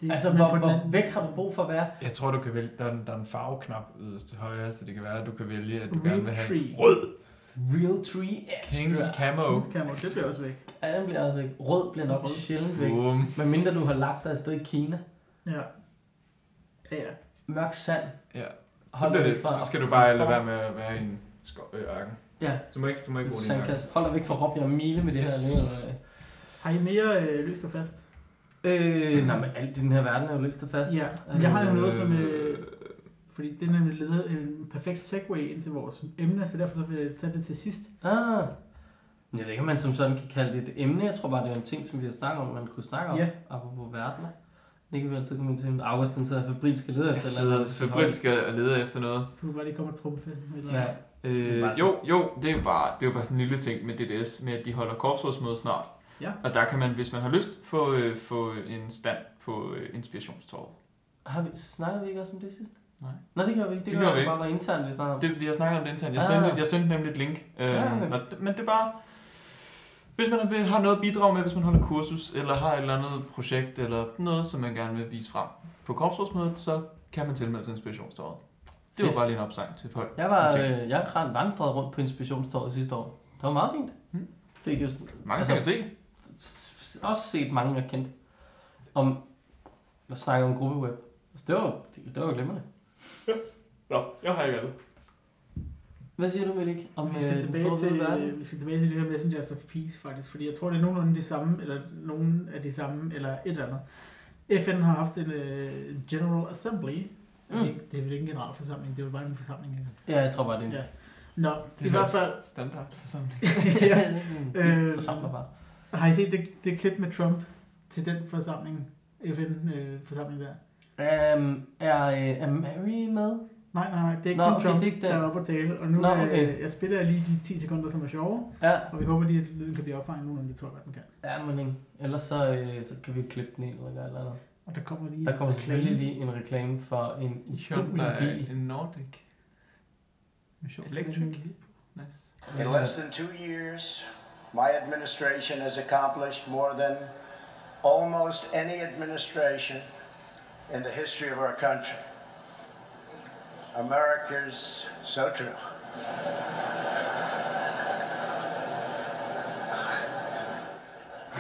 Det, Altså, hvor, hvor anden- væk har du brug for at være? Jeg tror, du kan vælge, der er, en, der er en farveknap yderst til højre, så det kan være, at du kan vælge, at du Real gerne vil have tree. rød. Real Tree Kings Extra. Camo. Kings Camo, det bliver også væk. Ja, den bliver altså ikke. Rød bliver nok Rød. sjældent væk. Boom. Men mindre du har lagt dig et sted i Kina. Ja. Ja, ja. Mørk sand. Ja. Så, bliver det, væk fra- så skal du bare lade være med at være i en skov, øh, ørken. Ja, Du må ikke, du må ikke bruge din ørken. sandkasse. Hold dig væk fra Rob, jeg er mile med det her Yes. liggeunderlag. Har I mere øh, løst og fast? Øh, nej, men alt i den her verden er jo løst og fast. Ja, jeg har jo noget, som... Øh, fordi det er nemlig leder en perfekt segue ind til vores emne, så derfor så vil jeg tage det til sidst. Ah. Men Jeg ved ikke, om man som sådan kan kalde det et emne. Jeg tror bare, det er en ting, som vi har snakket om, man kunne snakke om. Ja. Apropos verdener. Det kan vi altid komme ind til. August, den sidder febrilsk og leder Jeg efter eller sidder febrilsk og leder efter noget. Du kan bare lige komme og trumfe. eller Ja. Øh, jo, jo, det er jo bare, det er jo bare sådan en lille ting med DDS, med at de holder korpsrådsmøde snart. Ja. Og der kan man, hvis man har lyst, få, øh, få en stand på øh, inspirationstorvet. Har vi, snakkede vi ikke også om det sidst? Nej. Nå, det gør vi ikke. Det, Det gør vi ikke. bare var internt, vi snakkede om. Det, vi har snakket om det internt. Jeg Ah. sendte, jeg sendte nemlig et link. Øh, Ja, okay. og, men det er bare, hvis man vil- har noget at bidrage med, hvis man holder kursus, eller har et eller andet projekt, eller noget, som man gerne vil vise frem på korpsrådsmødet, så kan man tilmelde sig inspirationstorvet. Det var bare lige en opsang til folk. Jeg var, øh, jeg har vandret rundt på inspirationstorvet sidste år. Det var meget fint. Mm. Fik just, Mange Altså- kan se. også set mange, jeg kendte. Om at snakke om gruppeweb. Altså, det var, det, det var glimrende. Nå, jeg har ikke andet. Hvad siger du, Melik? Om Vi skal, øh, den tilbage store til, verden? vi skal tilbage til det her Messengers of Peace, faktisk. Fordi jeg tror, det er nogenlunde det samme, eller nogen af de samme, eller et eller andet. FN har haft en uh, General Assembly. Mm. Det, det er vel ikke en generalforsamling, det er vel bare en forsamling. Ikke? Ja, jeg tror bare, det er en... Ja. Nå, Det i er hvert fald standard forsamling. ja. Øh, forsamler bare. har I set det, det klip med Trump til den forsamling, FN-forsamling der? Um, er, øh, er Mary med? Nej, nej, nej, det er ikke Nå, kun okay, Trump, det er ikke der den. er oppe at tale. Og nu Nå, Nå, okay. øh, jeg spiller lige de 10 sekunder, som er sjove, Ja, og vi håber lige, at lyden kan blive opfanget nu, når det tror jeg, at den kan. ja men ikke. Ellers så, øh, så kan vi klippe den ind eller noget eller andet. Og der kommer lige Der kommer en selvfølgelig reklame. lige en reklame for en der er bil. en Nordic Electric. Nice. In less than two years, my administration has accomplished more than almost any administration in the history of our country. America's so true.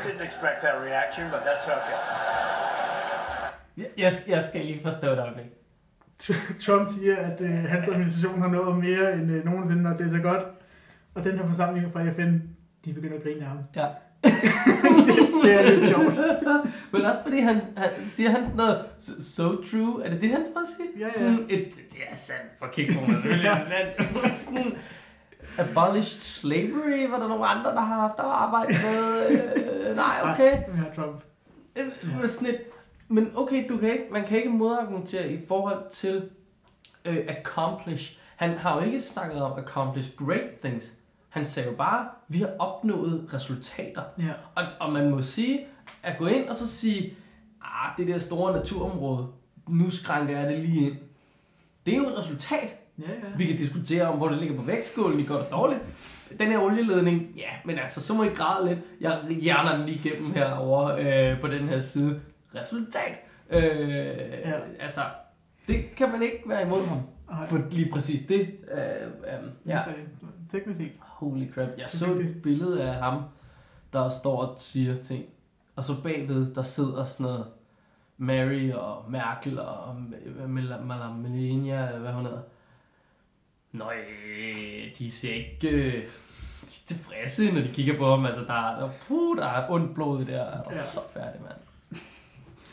Didn't expect that reaction, but that's okay. Jeg, jeg, skal lige forstå det øjeblik. Trump siger, at øh, hans administration har nået mere end øh, nogensinde, og det er så godt. Og den her forsamling fra FN, de begynder at grine af ham. Ja. det er lidt sjovt. Men også fordi han, han siger han sådan noget, so, so true, er det det, han prøver at sige? Ja, ja. Sådan et, det er sandt, for på mig, det er sandt. sådan, abolished slavery, var der nogle andre, der har haft arbejde med? Øh, nej, okay. Nej, vi har Trump. Øh, Sådan et, men okay, du kan ikke, man kan ikke modargumentere i forhold til øh, accomplish. Han har jo ikke snakket om accomplish great things. Han sagde jo bare, vi har opnået resultater. Ja. Og, og man må sige, at gå ind og så sige, ah, det der store naturområde, nu skrænker jeg det lige ind. Det er jo et resultat. Ja, ja. Vi kan diskutere om, hvor det ligger på vægtskålen, i godt og dårligt. Den her olieledning, ja, men altså, så må I græde lidt. Jeg hjerner den lige igennem herovre øh, på den her side. Resultat. Øh, ja. Altså, det kan man ikke være imod ham. Ej, For lige præcis det. Øh, øh, ja. okay. Teknisk set. Holy crap. Jeg så et billede af ham, der står og siger ting. Og så bagved, der sidder sådan noget Mary og Merkel og Mel- Melania, hvad hun hedder. Nøj, de ser ikke... øh, De er tilfredse, når de kigger på ham. Altså, der er, der, puh, der er ondt blod i der. Er Ja. så færdig, mand.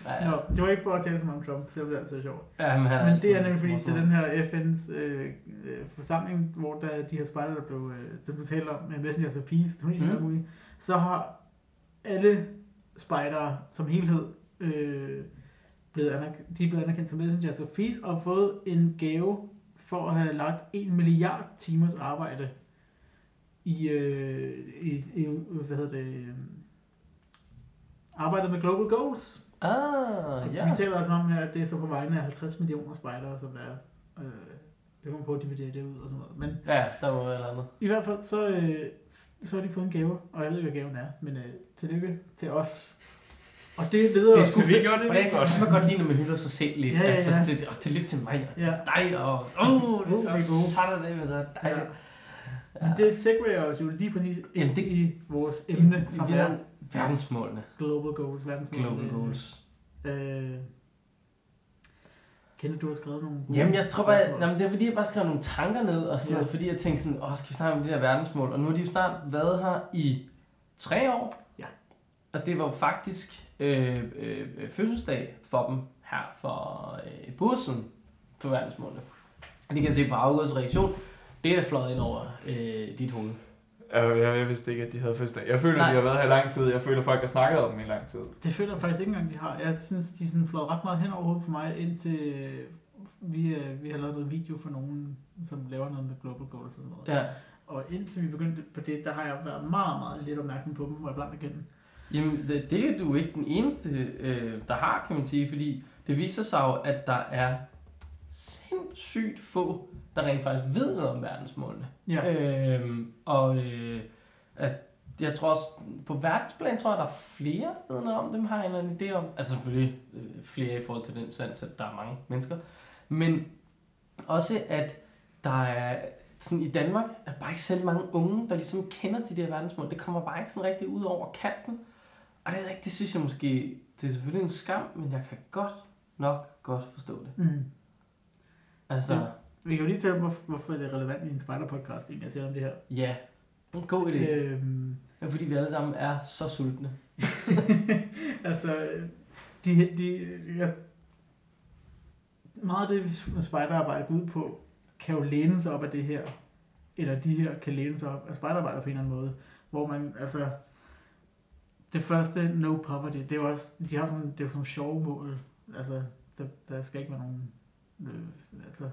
Ja. Nå, det var ikke for at tale så meget om Trump, selvom det er altid sjovt. ja men, han Men det er nemlig fordi til den her FN's øh, øh, forsamling, hvor der de her spejder, der blev, øh, der blev talt om med Messengers of Peace, Mm. og alt muligt, så har alle spejdere som helhed øh, blevet anerkendt, de er blevet anerkendt som Messengers of Peace og fået en gave for at have lagt en milliard timers arbejde i, øh, i, i hvad hedder det, øh, arbejdet med Global Goals. Ah, Ja. ja. Vi taler altså om her, at det er så på vegne af 50 millioner spejdere, som er. Øh, det kommer på at dividere det ud og sådan noget. Men Ja, der var eller andet. i hvert fald, så, øh, så har de fået en gave, og jeg ved ikke, hvad gaven er, men øh, tillykke til os. Og det leder Det er Men vi gjorde det Og det virkelig godt. man godt lide, når man hylder sig selv lidt. Ja, ja, Altså, ja. til, og tillykke til mig, og til Ja. dig, og åh, det er Uh, så er gode. tak det, det er så dejligt. Men det segwayer os jo lige præcis ind Jamen, det- i vores emne, som Vi er er verdensmålene. Global Goals, verdensmål. Global goals. Øh, Kenneth, du har skrevet nogle Jamen, jeg tror bare, spørgsmål. jamen, det er fordi, jeg bare skrev nogle tanker ned, og sådan Ja. noget, fordi jeg tænkte sådan, åh, skal vi snakke om de der verdensmål? Og nu har de jo snart været her i tre år. Ja. Og det var jo faktisk øh, øh, øh, fødselsdag for dem her for øh, siden for verdensmålene. Og det kan jeg se på August reaktion. Det er da fløjet ind over øh, dit hoved. Jeg, jeg, jeg vidste ikke, at de havde fødselsdag. Jeg føler, Nej. at de har været her i lang tid. Jeg føler, at folk har snakket om dem i lang tid. Det føler jeg faktisk ikke engang, de har. Jeg synes, de er sådan flået ret meget hen over hovedet på mig, indtil vi, øh, vi har lavet noget video for nogen, som laver noget med Global Goals og sådan noget. Ja. Og indtil vi begyndte på det, der har jeg været meget, meget lidt opmærksom på dem, hvor jeg blandt igennem. Jamen, det, det er du ikke den eneste, øh, der har, kan man sige, fordi det viser sig jo, at der er sindssygt få, der rent faktisk ved noget om verdensmålene. Ja. Øhm, og øh, at, jeg tror også, på verdensplan tror jeg, der er flere, der ved noget om dem, har en eller anden idé om. Altså selvfølgelig øh, flere i forhold til den sans, at der er mange mennesker. Men også, at der er sådan i Danmark, er bare ikke selv mange unge, der ligesom kender til de her verdensmål. Det kommer bare ikke sådan rigtig ud over kanten. Og det er ikke, det synes jeg måske, det er selvfølgelig en skam, men jeg kan godt nok godt forstå det. Mm. Altså, Ja. Vi kan jo lige tale om, hvorfor, hvorfor er det relevant i en spider-podcast, egentlig at tale om det her. ja. En god idé. Øhm, Ja, fordi vi alle sammen er så sultne. altså, de, de, ja, meget af det, som spejderarbejde går ud på, kan jo læne sig op af det her, eller de her kan læne sig op af spejderarbejde på en eller anden måde, hvor man, altså, det første, no poverty, det er jo også, de har sådan, det er jo sådan nogle sjove mål, altså, der, der skal ikke være nogen, øh, altså,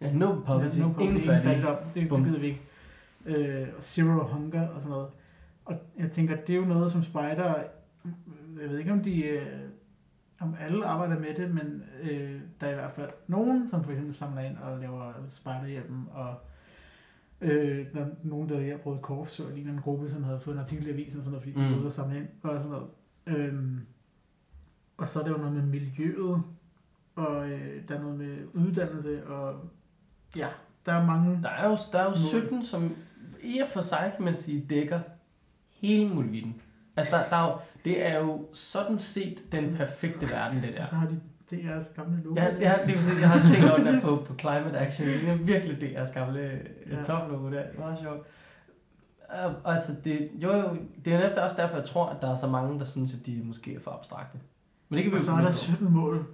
Ja, no poverty. no poverty, Ingen fattige. fattigdom, det, det gider vi ikke. Øh, og zero hunger og sådan noget. Og jeg tænker, det er jo noget, som spejder, jeg ved ikke om de, øh, om alle arbejder med det, men øh, der er i hvert fald nogen, som for eksempel samler ind og laver spejderhjælpen, og øh, der er nogen, der er Røde Kors, så en anden gruppe, som havde fået en artikel i avisen, og sådan noget, fordi de Mm. var ude og samle ind, og sådan noget. Øhm, og så er der jo noget med miljøet, og øh, der er noget med uddannelse, og ja, der er mange... Der er jo, der er jo Mål. 17, som i og for sig, kan man sige, dækker hele muligheden. Altså, der, der er jo, det er jo sådan set den Sådan- perfekte verden, det der. Så har de DR's gamle logo. Jeg, jeg, det er præcis, jeg har tænkt over det på, på Climate Action. Det er virkelig det, jeres gamle Ja. ja. toplogo der. Det er meget sjovt. Uh, altså, det, jo, jo, det er netop også derfor, jeg tror, at der er så mange, der synes, at de måske er for abstrakte. Men det kan vi og så er der ind på. 17 mål.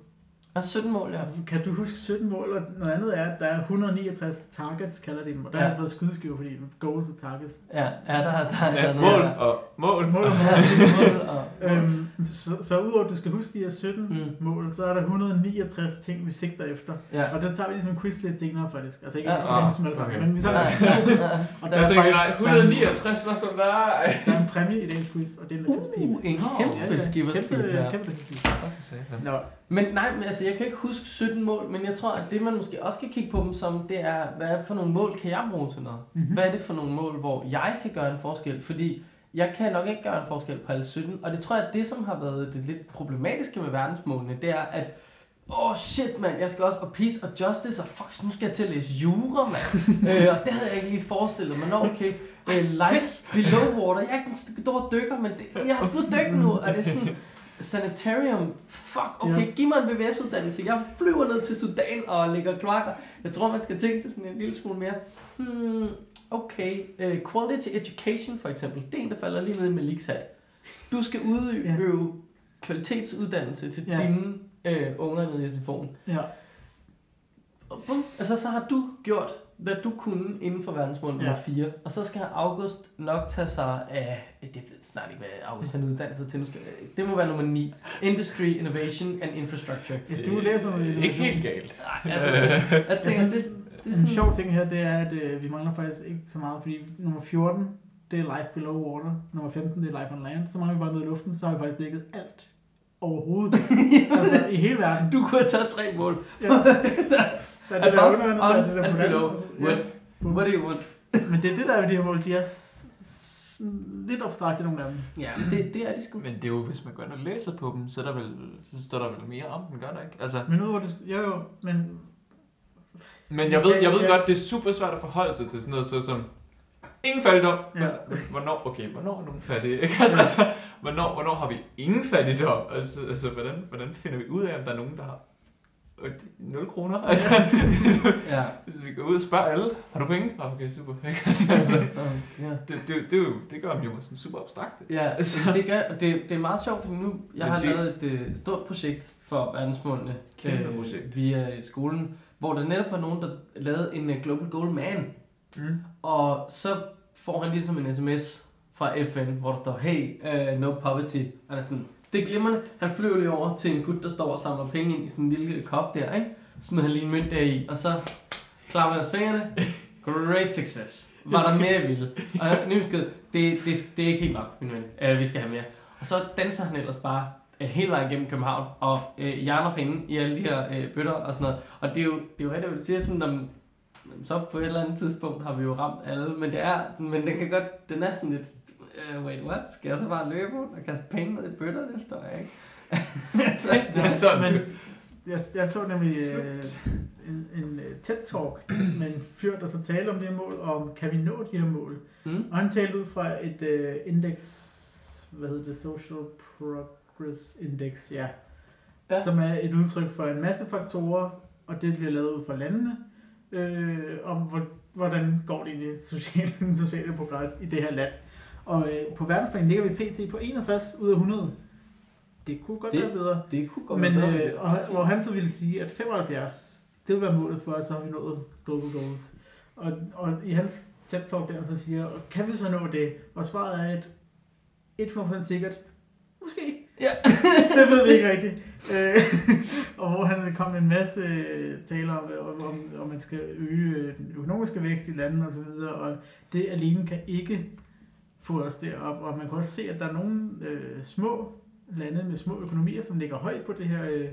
Der er 17 mål, ja. Kan du huske 17 mål? Og noget andet er, at der er 169 targets, kalder de dem. Og der Ja. har altså været skydeskiver, fordi goals og targets. Ja, ja der, der, der, der Ja, er mål noget der. og mål. Mål og Ja, mål og, Øhm, så, så udover at du skal huske de her 17 Mm. mål, så er der 169 ting, vi sigter efter. ja. Og der tager vi ligesom quiz lidt senere faktisk. Altså ikke, Ja. ja, Ah, huske dem okay. men vi tager nej, Og der Jeg er tænker, faktisk nej, 169 spørgsmål, nej. Der er en præmie i dagens quiz, og det er en lønspil. Uh, en kæmpe skipperspil Kæmpe, her. kæmpe lønspil. Satan. Nå, Men nej, men altså, jeg kan ikke huske 17 mål, men jeg tror, at det man måske også kan kigge på dem som, det er, hvad for nogle mål kan jeg bruge til noget? Mhm. Hvad er det for nogle mål, hvor jeg kan gøre en forskel? Fordi jeg kan nok ikke gøre en forskel på alle 17, og det tror jeg, at det som har været det lidt problematiske med verdensmålene, det er, at Åh oh shit mand, jeg skal også, og peace og justice, og fuck, nu skal jeg til at læse jura, mand. øh, og det havde jeg ikke lige forestillet mig. Nå, okay, øh, life below water, jeg er ikke den store dykker, men det, jeg har sgu dykke nu, og det er sådan, sanitarium, fuck, okay, Yes. giv mig en VVS-uddannelse. Jeg flyver ned til Sudan og lægger kloakker. Jeg tror, man skal tænke det sådan en lille smule mere. Hmm, okay, uh, quality education for eksempel, det er en, der falder lige ned i Maliks hat. Du skal udøve kvalitetsuddannelse til Ja. dine øh, unger nede i SFO'en. ja. Og bum, altså så har du gjort, hvad du kunne inden for verdensmål nummer Ja. 4. Og så skal August nok tage sig af, det ved jeg snart ikke, hvad August han uddanner sig til. Nu skal, det må være nummer 9. Industry, Innovation and Infrastructure. ja du læser noget Ikke helt galt. Nej, altså, det, jeg tænker, Jeg det, synes, det er En sådan... sjov ting her, det er, at øh, vi mangler faktisk ikke så meget, fordi nummer 14, det er Life Below Water. Nummer 15, det er Life on Land. Så mangler vi bare noget i luften, så har vi faktisk dækket alt overhovedet. altså i hele verden. Du kunne have taget tre mål. Ja. Der er det der undervandet, der er det der and below. What, Ja. what do you want? Men det er det, der er ved de her mål. De er s- s- lidt abstrakte, nogle af dem. Ja, det, det er de sgu. Men det er jo, hvis man går ind og læser på dem, så, er der vel, så står der vel mere om dem, gør der ikke? Altså, Men udover det, jo jo, men men jeg ved, jeg ved Ja. godt, det er super svært at forholde sig til sådan noget, så som ingen fattigdom. Ja. Altså, Hvornår, okay, hvornår er nogen fattige? Ikke? Altså, altså, hvornår, hvornår har vi ingen fattigdom? Altså, altså hvordan, hvordan finder vi ud af, om der er nogen, der har øh, 0 kroner? Altså, Ja. hvis vi går ud og spørger alle, har du penge? Okay, super. Altså, altså, ja. det, det, det, jo, det gør dem jo sådan super abstrakt. Ja, Altså. det, gør, og det, det er meget sjovt, fordi nu jeg Men har det- lavet et øh, stort projekt for verdensmålene øh, Kæmpe projekt. via skolen, hvor der netop var nogen, der lavede en øh, Global Goal Man, Mm. og så får han ligesom en sms fra FN, hvor der står, hey, uh, no poverty, og er sådan, det er glimrende, han flyver lige over til en gut, der står og samler penge ind i sådan en lille øh, kop der, ikke? Smider han lige en mønt der i, og så klapper jeg fingrene, great success. Var der mere, vil. ville? Og ny det, det, det er ikke helt nok, min ven. Uh, vi skal have mere. Og så danser han ellers bare uh, hele vejen gennem København, og uh, hjerner penge i alle de her uh, bøtter og sådan noget. Og det er jo, det er jo rigtigt, at du siger, sådan, om, så på et eller andet tidspunkt har vi jo ramt alle, men det er, men det kan godt, det er næsten lidt, uh, wait, what? Skal jeg så bare løbe rundt og kaste penge ned i bøtter? Det forstår jeg ikke. så, Det er sådan. Men jeg, jeg så nemlig øh, en, en øh, TED-talk med en fyr, der så talte om det her mål, og om kan vi nå de her mål. mm? Og han talte ud fra et øh, indeks, hvad hedder det, Social Progress Index, ja. Ja. Som er et udtryk for en masse faktorer, og det bliver lavet ud fra landene, øh, om hvor, hvordan går det i det sociale, den sociale progres i det her land. Og øh, på verdensplan ligger vi pt. på 61 ud af 100. Det kunne godt Det- være bedre. Det kunne godt Men være bedre, øh, og, hvor han så ville sige, at 75, det vil være målet for, at så har vi nået global goals. Og, og i hans TED-talk der, så siger, og kan vi så nå det? Og svaret er, at 100% sikkert, måske. Ja. det ved vi ikke rigtigt. Øh, og hvor han kom med en masse taler om, om, om, om man skal øge øh, den økonomiske vækst i landet og så videre, og det alene kan ikke få os derop. Og man kan også se, at der er nogle øh, små lande med små økonomier, som ligger højt på det her, øh,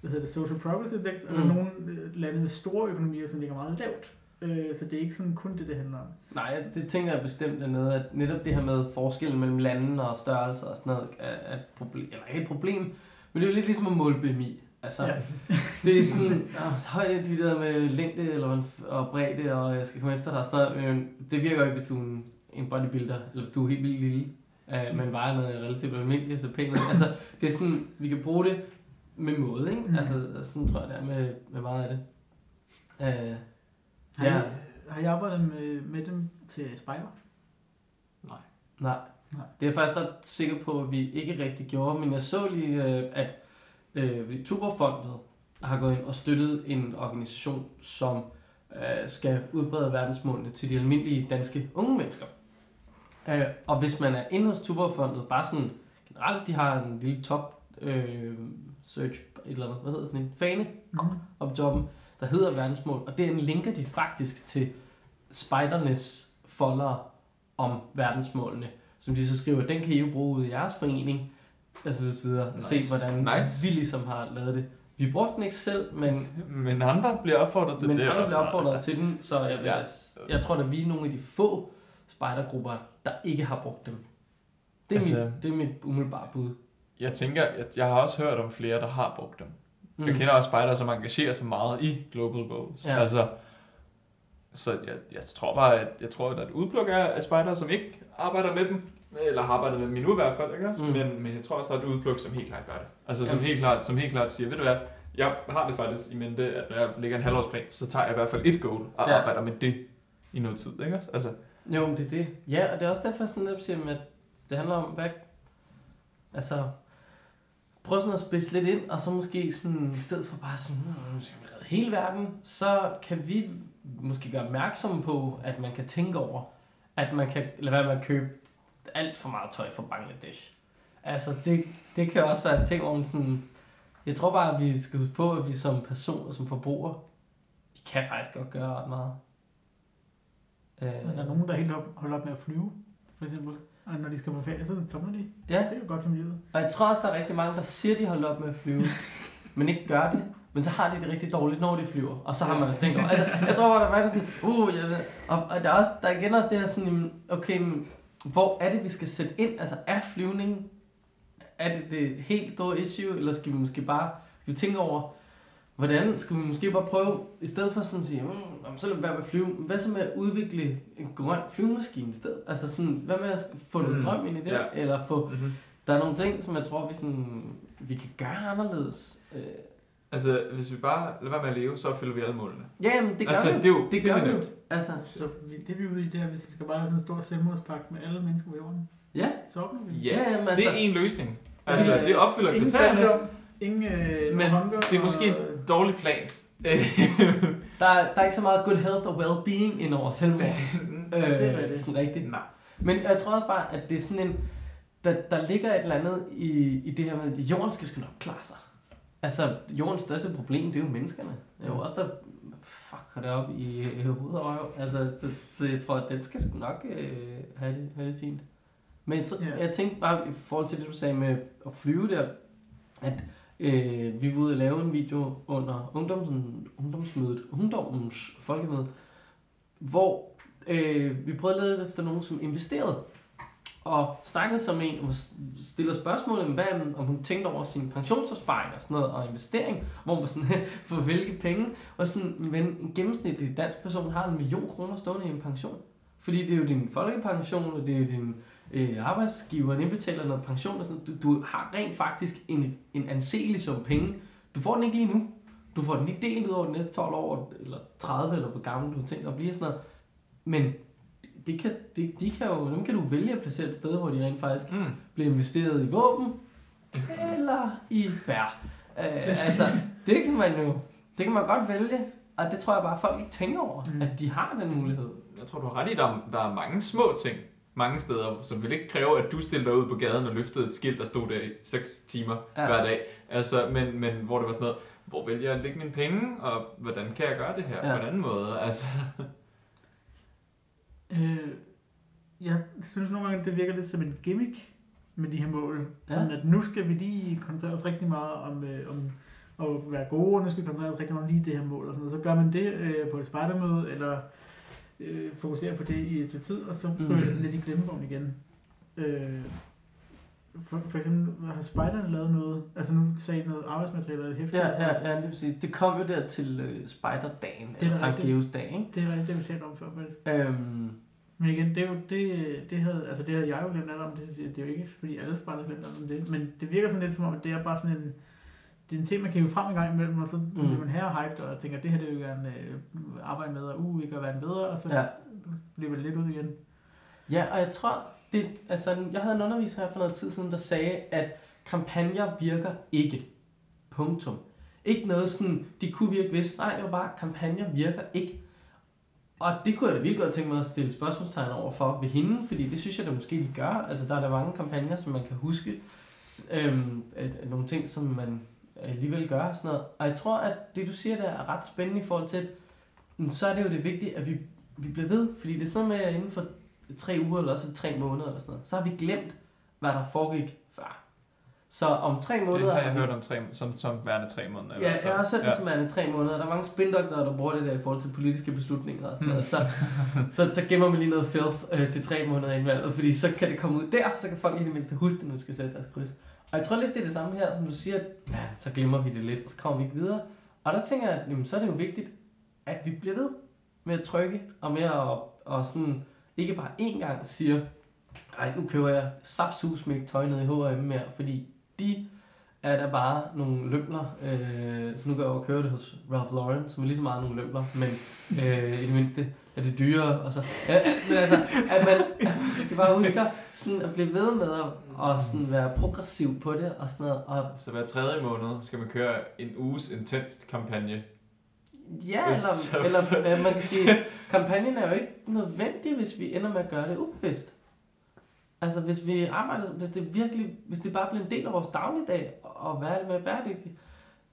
hvad hedder det, Social Progress Index, og der er Mm. nogle øh, lande med store økonomier, som ligger meget lavt. Øh, så det er ikke sådan kun det, det handler om. Nej, det tænker jeg bestemt er noget, at netop det her med forskellen mellem landene og størrelser og sådan noget, er, et problem, eller ikke et problem, men det er jo lidt ligesom at måle BMI. Altså, Ja. det er sådan, oh, højt divideret med længde eller og bredde, og jeg skal komme efter dig og sådan noget, men det virker jo ikke, hvis du er en, en bodybuilder, eller du er helt vildt lille, uh, men vejer noget relativt almindeligt, så pænt. Altså, det er sådan, vi kan bruge det med måde, ikke? Mm. Altså, sådan tror jeg, det er med, med meget af det. Uh, Har, Ja. I, har I arbejdet med, med dem til spejder? Nej. Nej. Det er jeg faktisk ret sikker på, at vi ikke rigtig gjorde, men jeg så lige, øh, at øh, Tuberfondet har gået ind og støttet en organisation, som øh, skal udbrede verdensmålene til de almindelige danske unge mennesker. Øh, og hvis man er inde hos Tuberfondet, bare sådan generelt, de har en lille top øh, search, et eller andet, hvad hedder sådan en, fane, Mm. op i toppen, der hedder verdensmål, og den linker de faktisk til spejdernes folder om verdensmålene, som de så skriver, den kan I jo bruge ude i jeres forening, altså videre. Nice. Se, hvordan Nice. vi ligesom har lavet det. Vi brugte den ikke selv, men, Men andre bliver opfordret til men det. andre også, blev opfordret altså. til den, så jeg, vil, Ja. jeg, jeg tror, at vi er nogle af de få spejdergrupper, der ikke har brugt dem. Det er, Altså- mit, det er mit umiddelbare bud. Jeg tænker, at jeg har også hørt om flere, der har brugt dem. Mm. Jeg kender også spejdere, som engagerer sig meget i Global Goals. Ja. Altså, så jeg, jeg tror bare, at jeg tror, at der er et udpluk af, spejdere, som ikke arbejder med dem, eller har arbejdet med dem endnu i hvert fald, ikke også? Mm. Men, men jeg tror også, der er et udpluk, som helt klart gør det. Altså, som, Ja. helt klart, som helt klart siger, ved du hvad, jeg har det faktisk i mente, at når jeg lægger en halvårsplan, så tager jeg i hvert fald et goal og Ja. ja. arbejder med det i noget tid, ikke også? Altså, jo, men det er det. Ja, og det er også derfor, sådan netop siger, at det handler om, hvad... Altså, prøv sådan at spidse lidt ind, og så måske sådan, i stedet for bare sådan, nu skal vi redde hele verden, så kan vi måske gøre opmærksom på, at man kan tænke over, at man kan lade være med at købe alt for meget tøj fra Bangladesh. Altså, det, det kan også være en ting, hvor man sådan... Jeg tror bare, at vi skal huske på, at vi som personer, som forbrugere, vi kan faktisk godt gøre ret meget. Øh, Er der nogen, der helt op, holder op med at flyve, for eksempel? Og når de skal på ferie, så tomler de. Ja, Det er jo godt for miljøet. Og jeg tror også, der er rigtig mange, der siger, de holder op med at flyve, men ikke gør det. Men så har de det rigtig dårligt, når de flyver. Og så har man tænkt over. Altså, jeg tror bare, der var sådan, uh, jeg ved, og, og der er, også, der er igen også det her sådan, okay, men hvor er det, vi skal sætte ind? Altså, er flyvning, er det det helt store issue, eller skal vi måske bare, skal vi tænke over, hvordan skal vi måske bare prøve, i stedet for sådan at sige, mm, så lad være med at flyve, hvad så med at udvikle en grøn flyvemaskine i stedet? Altså sådan, hvad med at få noget Mm, strøm ind i det, ja. eller få mm-hmm. der er nogle ting, som jeg tror, vi, sådan, vi kan gøre anderledes. Øh, altså, hvis vi bare lader være med at leve, så opfylder vi alle målene. ja, jamen, det gør altså, vi. det er jo det gør vi. pissenemt. Altså, Så vi- det vi er ude i, det er, hvis vi skal bare have sådan en stor selvmordspagt med alle mennesker på jorden. ja. Så opnår vi. Ja, ja jamen, det altså, er en løsning. Altså, det opfylder Ingen kriterierne, fattigdom, ingen øh, men hunger, det er måske og- en dårlig plan. der, er, der er ikke så meget good health og well-being ind over selvmord. øh, Det er rigtigt. Sådan rigtigt. Nej. Men jeg tror også bare, at det er sådan en... Der, der ligger et eller andet i, i det her med, at jorden skal sgu nok klare sig. Altså, jordens største problem, det er jo menneskerne. Det er jo også der fucker det op i, i hovedet og røv. Altså, så, så, jeg tror, at den skal sgu nok øh, have, det, have det fint. Men så, Ja. jeg tænkte bare i forhold til det, du sagde med at flyve der, at øh, vi var ude og lave en video under ungdoms, ungdomsmødet, ungdommens folkemøde, hvor øh, vi prøvede at lede efter nogen, som investerede. Og snakkede som en, og stiller spørgsmål om, hvad, om hun tænkte over sin pensionsopsparing og sådan noget, og investering, hvor man sådan, for hvilke penge, og sådan, men en gennemsnitlig dansk person har en million kroner stående i en pension. Fordi det er jo din folkepension, og det er jo din øh, arbejdsgiver, den indbetaler noget pension og sådan noget. Du, du har rent faktisk en, en anselig sum penge. Du får den ikke lige nu. Du får den lige delt ud over de næste 12 år, eller 30, eller hvor gammel du har tænkt at blive sådan noget. Men det kan, det, de kan jo, dem kan du vælge at placere et sted, hvor de rent faktisk Mm. bliver investeret i våben, eller i bær. Øh, altså, det kan man jo, det kan man godt vælge, og det tror jeg bare, folk ikke tænker over, Mm. at de har den mulighed. Jeg tror, du har ret i, at der, er- der er mange små ting, mange steder, som vil ikke kræve, at du stiller dig ud på gaden og løftede et skilt, der stod der i 6 timer Ja. hver dag. Altså, men, men hvor det var sådan noget, hvor vælger jeg at lægge mine penge, og hvordan kan jeg gøre det her Ja. på en anden måde? Altså, Øh, jeg synes nogle gange, det virker lidt som en gimmick med de her mål. Ja. Sådan at nu skal vi lige koncentrere os rigtig meget om, øh, om at være gode, og nu skal vi koncentrere os rigtig meget om lige det her mål. Og sådan noget. Så gør man det øh, på et spejdermøde, eller øh, fokuserer på det i et tid, og så Mm. ryger det sådan lidt i glemmebogen igen. Øh, for, for eksempel har spejderne lavet noget, altså nu sagde noget arbejdsmateriale eller hæfte. Ja, ja, ja, det er præcis. Det kom jo der til øh, Spejderdagen, er eller Sankt. Geos dag, ikke? Det er rigtigt, det vi talt om før faktisk. Øhm, Men igen, det, er jo, det, det, havde, altså det havde jeg jo glemt alt om, det, det er jo ikke fordi alle spejder glemt alt om det, men det virker sådan lidt som om, at det er bare sådan en, det er en ting, man kan jo frem en gang imellem, og så mm. bliver man her hyped, og tænker, det her det vil jeg gerne øh, arbejde med, og uh, vi kan være den bedre, og så ja. bliver det lidt ud igen. ja, og jeg tror, det, altså, jeg havde en underviser her for noget tid siden, der sagde, at kampagner virker ikke. Punktum. Ikke noget sådan, de kunne virke hvis. Nej, det var bare, kampagner virker ikke. Og det kunne jeg da vildt godt tænke mig at stille spørgsmålstegn over for ved hende, fordi det synes jeg da måske, de gør. Altså, der er der mange kampagner, som man kan huske. Øhm, at, at nogle ting, som man alligevel gør og sådan noget. Og jeg tror, at det du siger der er ret spændende i forhold til, at mm, så er det jo det vigtige, at vi, vi bliver ved. Fordi det er sådan noget med, at inden for tre uger, eller også tre måneder, eller sådan noget, så har vi glemt, hvad der foregik før. Så om tre måneder... det har jeg vi- hørt om tre, som, som værende tre måneder. Ja, jeg har også hørt ja. som er tre måneder. Der er mange spindoktorer, der bruger det der i forhold til politiske beslutninger og sådan noget. Så, så, så gemmer man lige noget filth øh, til tre måneder inden valget, fordi så kan det komme ud der, så kan folk i det mindste huske når de skal sætte deres kryds. Og jeg tror lidt, det er det samme her, som du siger, at ja, så glemmer vi det lidt, og så kommer vi ikke videre. Og der tænker jeg, at jamen, så er det jo vigtigt, at vi bliver ved med at trykke, og med at og sådan, ikke bare én gang siger, ej, nu køber jeg saftsus med tøj ned i H&M mere, fordi de er der bare nogle lømler, øh, så nu går jeg over og kører det hos Ralph Lauren, som er lige så meget nogle lømler, men øh, i det mindste er det dyrere, og så, ja, men altså, at man, at man skal bare huske sådan at blive ved med at og sådan være progressiv på det, og sådan noget, og Så hver tredje måned skal man køre en uges intens kampagne. ja, eller, eller øh, man kan sige, kampagnen er jo ikke nødvendig, hvis vi ender med at gøre det ubevidst. Altså hvis vi arbejder, hvis det virkelig, hvis det bare bliver en del af vores dagligdag, og være det med bæredygtigt,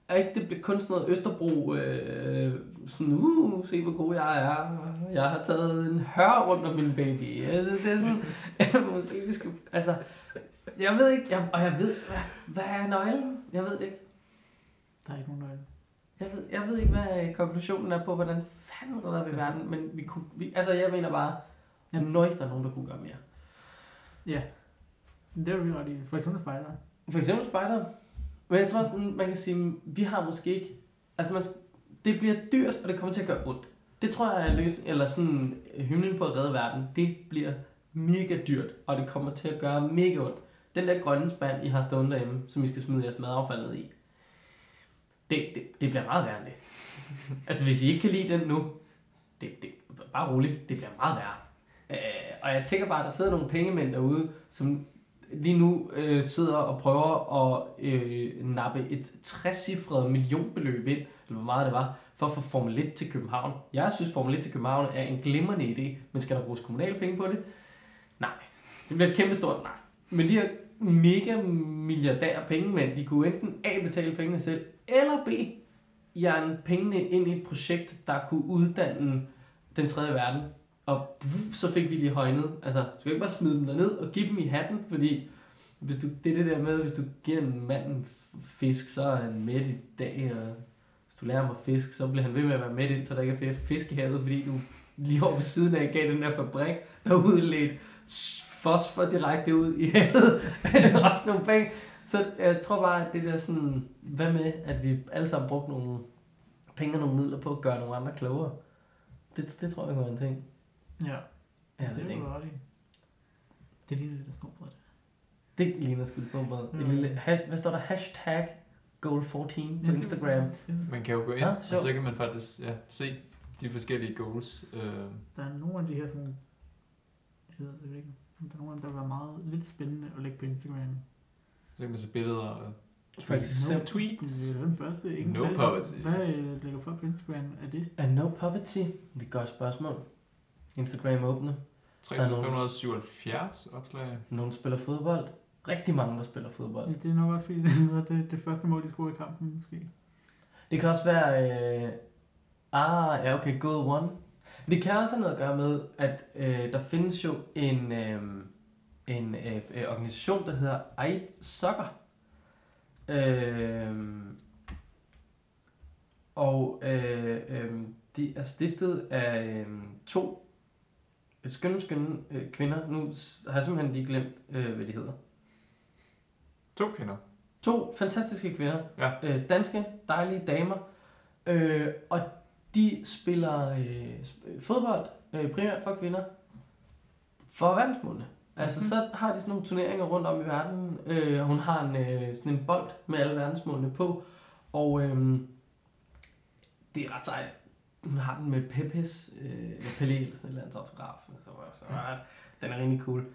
er ikke det bliver kun sådan noget Østerbro, øh, sådan, uh, se hvor god jeg er, jeg har taget en hør rundt om min baby. Altså, det er sådan, måske det skal, altså, jeg ved ikke, jeg, og jeg ved, hvad, hvad er nøglen? Jeg ved det ikke. Der er ikke nogen nøgle. Jeg ved, jeg ved ikke, hvad konklusionen er på, hvordan fanden redder vi Altså- verden, men vi kunne, vi, altså jeg mener bare, jeg når ikke, der er nogen, der kunne gøre mere. Ja. Det er jo ret i. For eksempel spejder. For eksempel spejder. Men jeg tror sådan, man kan sige, vi har måske ikke, altså man, det bliver dyrt, og det kommer til at gøre ondt. Det tror jeg er løsning, eller sådan hymnen på at redde verden, det bliver mega dyrt, og det kommer til at gøre mega ondt. Den der grønne spand, I har stående derhjemme, som I skal smide jeres madaffald ned i, det, det, det bliver meget værre end det. altså hvis I ikke kan lide den nu, det, det, bare roligt, det bliver meget værre. Øh, og jeg tænker bare, at der sidder nogle pengemænd derude, som lige nu øh, sidder og prøver at øh, nappe et 60-cifret millionbeløb ind, eller hvor meget det var, for at få Formel 1 til København. Jeg synes, Formel 1 til København er en glimrende idé, men skal der bruges kommunale penge på det? Nej. Det bliver et kæmpe stort nej. Men de her mega milliardære pengemænd, de kunne enten A betale pengene selv, eller B jern pengene ind i et projekt, der kunne uddanne den tredje verden. Og vuff, så fik vi lige højnet. Altså, skal vi ikke bare smide dem derned og give dem i hatten? Fordi hvis du, det er det der med, hvis du giver en mand en fisk, så er han med i dag. Og hvis du lærer ham at fisk, så bliver han ved med at være med indtil der ikke er flere fisk i havet, fordi du lige over ved siden af gav den der fabrik, der udledt fosfor direkte ud i havet. Også nogle penge. Så jeg tror bare, at det der sådan, hvad med, at vi alle sammen brugte nogle penge og nogle midler på at gøre nogle andre klogere. Det, det tror jeg kunne være en ting. Ja. Ja, det det, er det, jo ret i. Det er lige lidt af snobrød. det ligner sgu et snobrød. Mm. Et lille, hash, hvad står der? Hashtag Goal 14 på Ja, det- Instagram. Ja. Man kan jo gå ind, Ja, og så kan man faktisk ja, se de forskellige goals. Øh, Der er nogle af de her sådan... Jeg ved det ikke. Der er nogle af dem, der vil være meget lidt spændende at lægge på Instagram. så kan man se billeder og For eksempel Det tweets. er den første. Ingen No poverty. Hvad øh, lægger folk på Instagram af det? Er no poverty? Det er et godt spørgsmål. Instagram åbne. 3577 opslag. Nogen spiller fodbold. Rigtig mange, der spiller fodbold. Det er nok også fordi, det er så det, det første mål, de scorer i kampen, måske. Det kan også være... Øh, ah, ja, okay, goal one. Det kan også have noget at gøre med, at øh, der findes jo en, øh, en øh, øh, organisation, der hedder Eid Soccer. Øh, og øh, øh, de er stiftet af øh, to skønne, skønne øh, kvinder. Nu s- har jeg simpelthen lige glemt, øh, hvad de hedder. To kvinder. To fantastiske kvinder. Ja. Øh, danske, dejlige damer. Øh, og de spiller øh, sp- fodbold, øh, primært for kvinder, for verdensmålene. Altså, Mhm. så har de sådan nogle turneringer rundt om i verden. Øh, hun har en, øh, sådan en bold med alle verdensmålene på. Og øh, det er ret sejt. Hun har den med Pepes, øh, Pelé eller sådan et eller andet autograf. Så, så, den er rigtig cool.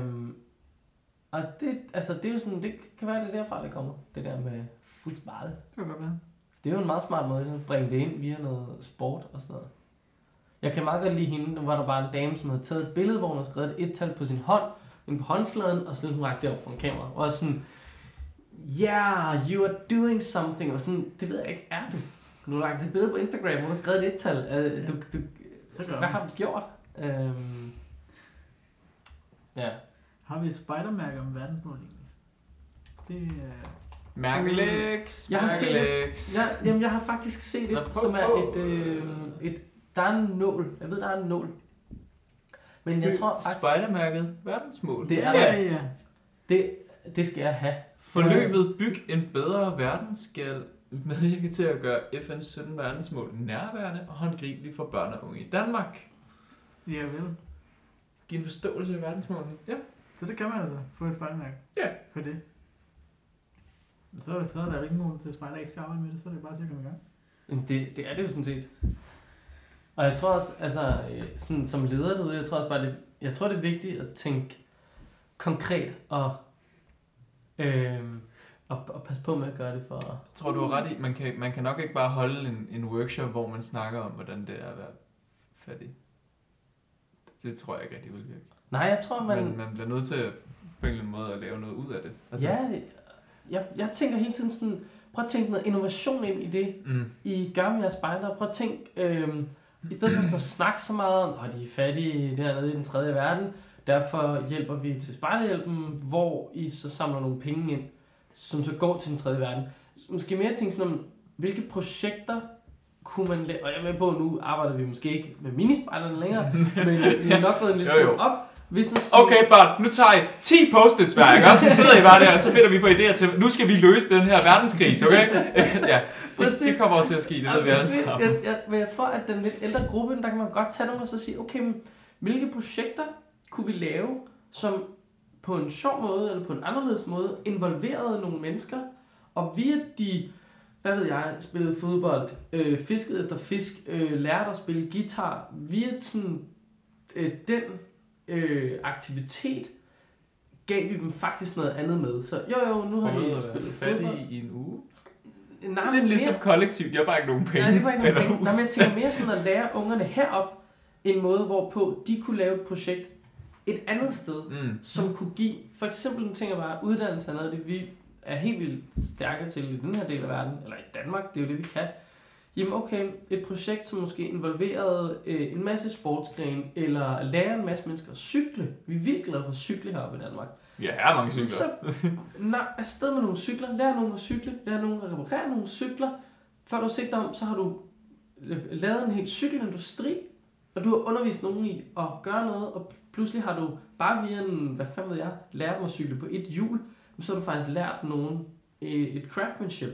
Um, og det, altså, det er jo sådan, det kan være, det er derfra, det kommer. Det der med fodbold. Det kan godt være. Det er jo en meget smart måde at bringe det ind via noget sport og sådan noget. Jeg kan meget godt lide hende. Nu var der bare en dame, som havde taget et billede, hvor hun havde skrevet et et-tal på sin hånd, ind på håndfladen, og så hun rakte det op på en kamera. Og sådan, yeah, you are doing something. Og sådan, det ved jeg ikke, er du? Nu har du lagt et billede på Instagram, hvor du har skrevet et et-tal. Uh, du, du, Så gør hvad man. har du gjort? Um, ja. Har vi et spidermærke om verdensmål egentlig? Det er... Mærkelex. Jeg har set. Ja, jamen, jeg har faktisk set et, som er et, øh, et... Der er en nål. Jeg ved, der er en nål. Men jeg tror faktisk, Spidermærket verdensmål. Det er ja, der. ja. det, det skal jeg have. Forløbet Byg en bedre verden skal medvirke til at gøre FN's 17 verdensmål nærværende og håndgribelige for børn og unge i Danmark. Ja, vel. Giv en forståelse af verdensmålene. Ja. Så det kan man altså få et spidermærke. Ja. For det. Så er, så er der ikke nogen til at spejder ikke skal arbejde med det, så er det bare til at komme i gang. Det, det er det jo sådan set. Og jeg tror også, altså, øh, sådan, som leder derude, jeg tror også bare, det, jeg tror, det er vigtigt at tænke konkret og, øh, og, og passe på med at gøre det for... Jeg tror, du har ret i, man kan, man kan nok ikke bare holde en, en workshop, hvor man snakker om, hvordan det er at være fattig. Det, det tror jeg ikke rigtig vil virke. Nej, jeg tror, man... Men man bliver nødt til på en eller anden måde at lave noget ud af det. Altså, ja, jeg, jeg tænker hele tiden sådan, prøv at tænke noget innovation ind i det, Mm. I gør med jeres spejdere. Prøv at tænke, øhm, i stedet for sådan at snakke så meget om, at de er fattige dernede i den tredje verden, derfor hjælper vi til spejderhjælpen, hvor I så samler nogle penge ind, som så går til den tredje verden. Måske mere tænke sådan om, hvilke projekter kunne man lave, og jeg er med på, at nu arbejder vi måske ikke med minispejderne længere, men vi er nok gået en lille smule op. Hvis sådan, Okay, børn, nu tager I 10 post-its hver, ikke? Og så sidder I bare der, og så finder vi på idéer til, nu skal vi løse den her verdenskrise, okay? ja, det, det kommer til at ske, det ved vi alle sammen. Jeg, jeg, men jeg tror, at den lidt ældre gruppe, der kan man godt tage nogle og så sige, okay, men hvilke projekter kunne vi lave, som på en sjov måde, eller på en anderledes måde, involverede nogle mennesker, og via de, hvad ved jeg, spillede fodbold, øh, fiskede efter fisk, øh, lærte at spille guitar, via sådan, øh, den øh, aktivitet, gav vi dem faktisk noget andet med. Så jo jo, nu har de spillet fodbold. fattige i en uge. Nej, Lidt mere- ligesom kollektivt, jeg har bare ikke nogen penge. Nej, det var ikke nogen penge. Nej, men jeg tænker mere sådan at lære ungerne herop en måde, hvorpå de kunne lave et projekt et andet sted, Mm. som kunne give, for eksempel, nu tænker jeg bare, uddannelse er noget af det, vi er helt vildt stærke til i den her del af verden, eller i Danmark, det er jo det, vi kan. Jamen okay, et projekt, som måske involverede øh, en masse sportsgren, eller lære en masse mennesker at cykle. Vi er vildt glade for at cykle heroppe i Danmark. Ja, her er mange cykler. Så nej, afsted med nogle cykler, lær nogen at cykle, lær nogen at reparere nogle cykler. Før du dig om, så har du øh, lavet en hel cykelindustri, og du har undervist nogen i at gøre noget, og pludselig har du bare via en, hvad fanden ved jeg, lært dem at cykle på et hjul, men så har du faktisk lært nogen et craftsmanship,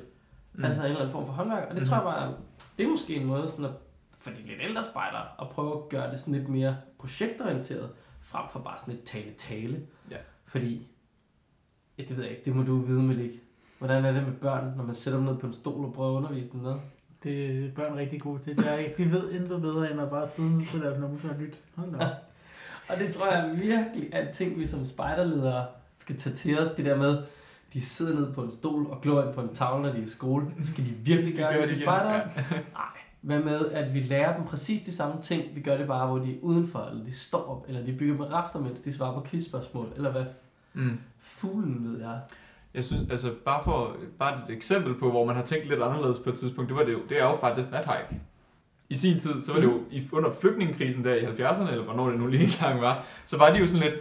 Mm. mm. altså en eller anden form for håndværk, og det Mhm. tror jeg bare, det er måske en måde sådan at, for de lidt ældre spejdere, at prøve at gøre det sådan lidt mere projektorienteret, frem for bare sådan et tale-tale. Ja. Fordi, ja, det ved jeg ikke, det må du vide, Malik. Hvordan er det med børn, når man sætter dem ned på en stol og prøver at undervise dem med? Det er børn rigtig gode til. Det er, ikke- de ved intet bedre, end at bare sidde på deres numse og lytte. Hold da. Og det tror jeg virkelig er en ting, vi som spejderledere skal tage til os. Det der med, de sidder nede på en stol og glor ind på en tavle, når de er i skole. Skal de virkelig gøre gør det de til igen. spejder også? Nej. Hvad med, at vi lærer dem præcis de samme ting, vi gør det bare, hvor de er udenfor, eller de står op, eller de bygger med rafter, mens de svarer på quizspørgsmål, eller hvad Mm. fuglen ved jeg. Jeg synes, altså bare for bare et eksempel på, hvor man har tænkt lidt anderledes på et tidspunkt, det var det jo, det er jo faktisk nathike. I sin tid, så var det jo i, under flygtningekrisen der i 70'erne, eller hvornår det nu lige engang var, så var de jo sådan lidt,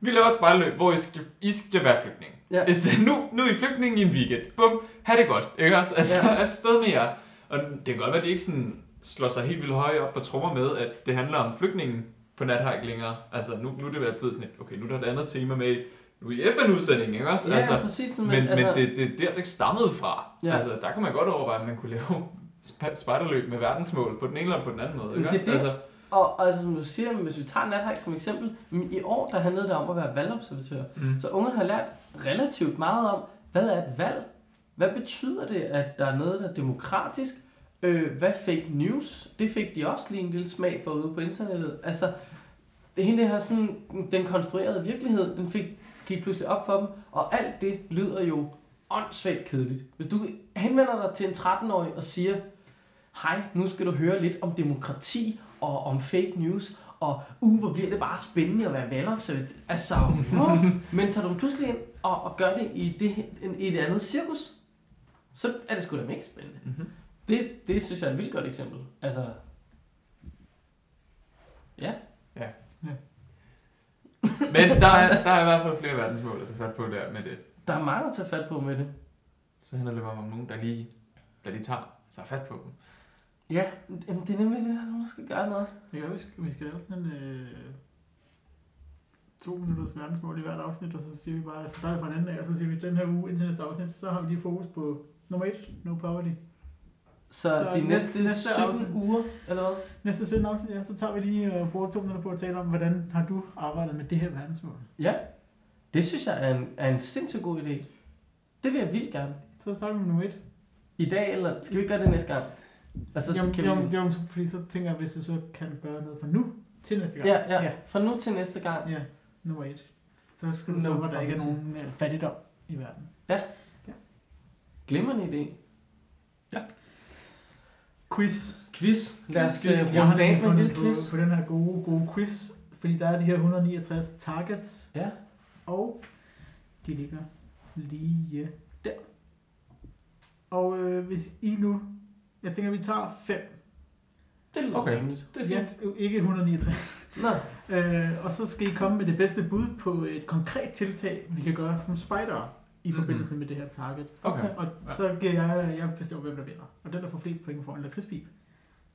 vi laver et spejlløb, hvor I skal, I skal være flygtning. Ja. Altså, nu, nu er I flygtning i en weekend. Bum, ha' det godt. Ikke også? Altså, Ja. afsted med jer. Og det kan godt være, at de ikke sådan slår sig helt vildt højt op på trommer med, at det handler om flygtningen på nathike længere. Altså, nu, nu er det været tid sådan lidt, okay, nu er der et andet tema med, nu er I FN-udsending, ikke også? Ja, altså, præcis. Men, men, altså, men det, det er der, det stammede fra. Ja. Altså, der kunne man godt overveje, at man kunne lave spejderløb med verdensmål på den ene eller på den anden måde. Ikke det også? det. Altså, Og, altså, som du siger, hvis vi tager nathike som eksempel, i år der handlede det om at være valgobservatør. mm. Så ungerne har lært relativt meget om, hvad er et valg? Hvad betyder det, at der er noget, der er demokratisk? Øh, hvad fake news? Det fik de også lige en lille smag for ude på internettet. Altså, hele det her sådan, den konstruerede virkelighed, den fik, gik pludselig op for dem, og alt det lyder jo åndssvagt kedeligt. Hvis du henvender dig til en 13-årig og siger, hej, nu skal du høre lidt om demokrati og om fake news, og uh, hvor bliver det bare spændende at være valgobservatør. Altså, uh, men tager du dem pludselig ind og, og gør det i, det i et andet cirkus, så er det sgu da mega spændende. Mm-hmm. Det, det synes jeg er et vildt godt eksempel. Altså, ja. Men der er, der er i hvert fald flere verdensmål at tage fat på der med det. Der er meget at tage fat på med det. Så handler det bare om nogen, der lige, der lige tager, tager fat på dem. Ja, jamen, det er nemlig det, der er nogen, der skal gøre noget. Jeg kan huske, at vi skal lave sådan en øh, to minutters verdensmål i hvert afsnit, og så siger vi bare, så starter vi fra en anden af, og så siger vi, den her uge indtil næste afsnit, så har vi lige fokus på nummer et, no poverty. Så, Så de næste- næste, næste 17 afsnit. uger, eller hvad? Næste 17 afsnit, ja, så tager vi lige og bruger to minutter på at tale om, hvordan har du arbejdet med det her verdensmål. Ja, det synes jeg er en, er en sindssygt god idé. Det vil jeg vildt gerne. Så starter vi med nummer et. I dag, eller skal vi gøre det næste gang? Altså, jo, kan jo, vi... jo, fordi så tænker jeg, hvis du så kan gøre noget fra nu til næste gang. Ja, ja, ja. Fra nu til næste gang. ja. nummer et. Så skal du så, hvor der ikke er nogen øh, fattigdom i verden. Glimrende idé. Quiz. Quiz. Lad os quiz, øh. Jeg har en fundet lille quiz. på, på den her gode, gode quiz, fordi der er de her 169 targets, Ja. Og de ligger lige der. Og øh, hvis I nu, jeg tænker, vi tager fem. Det lyder Okay. rimeligt. Det er Ja, fint. ikke 169. Nå, Øh, og så skal I komme med det bedste bud på et konkret tiltag, vi kan gøre som spider i Mhm. forbindelse med det her target. Okay. Og Ja. så giver jeg, jeg bestemmer, hvem der vinder. Og den, der får flest point, får en lakridspip.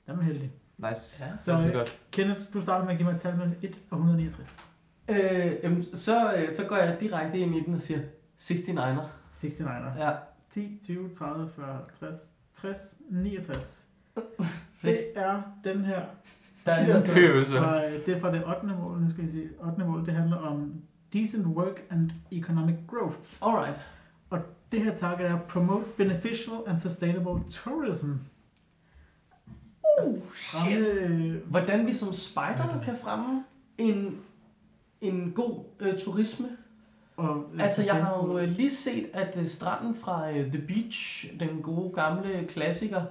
Den er man heldig. Nice. Ja. Ja, Så, så, det er godt. Kenneth, du starter med at give mig et tal mellem 1 og 169. øh, jamen, så, øh, så går jeg direkte ind i den og siger 69'er. 69'er. Ja, 10, 20, 30, 40, 50, 60, 69. Det er den her. der er Det er altså, så. Fra, det er fra det 8. mål. Nu skal I se. 8. mål, det handler om decent work and economic growth. Alright. Det her target er promote beneficial and sustainable tourism. Uh, Fremme, Hvordan vi som spejder kan fremme en, en god øh, turisme. og Altså, jeg har jo øh, lige set, at øh, stranden fra øh, The Beach, den gode gamle klassiker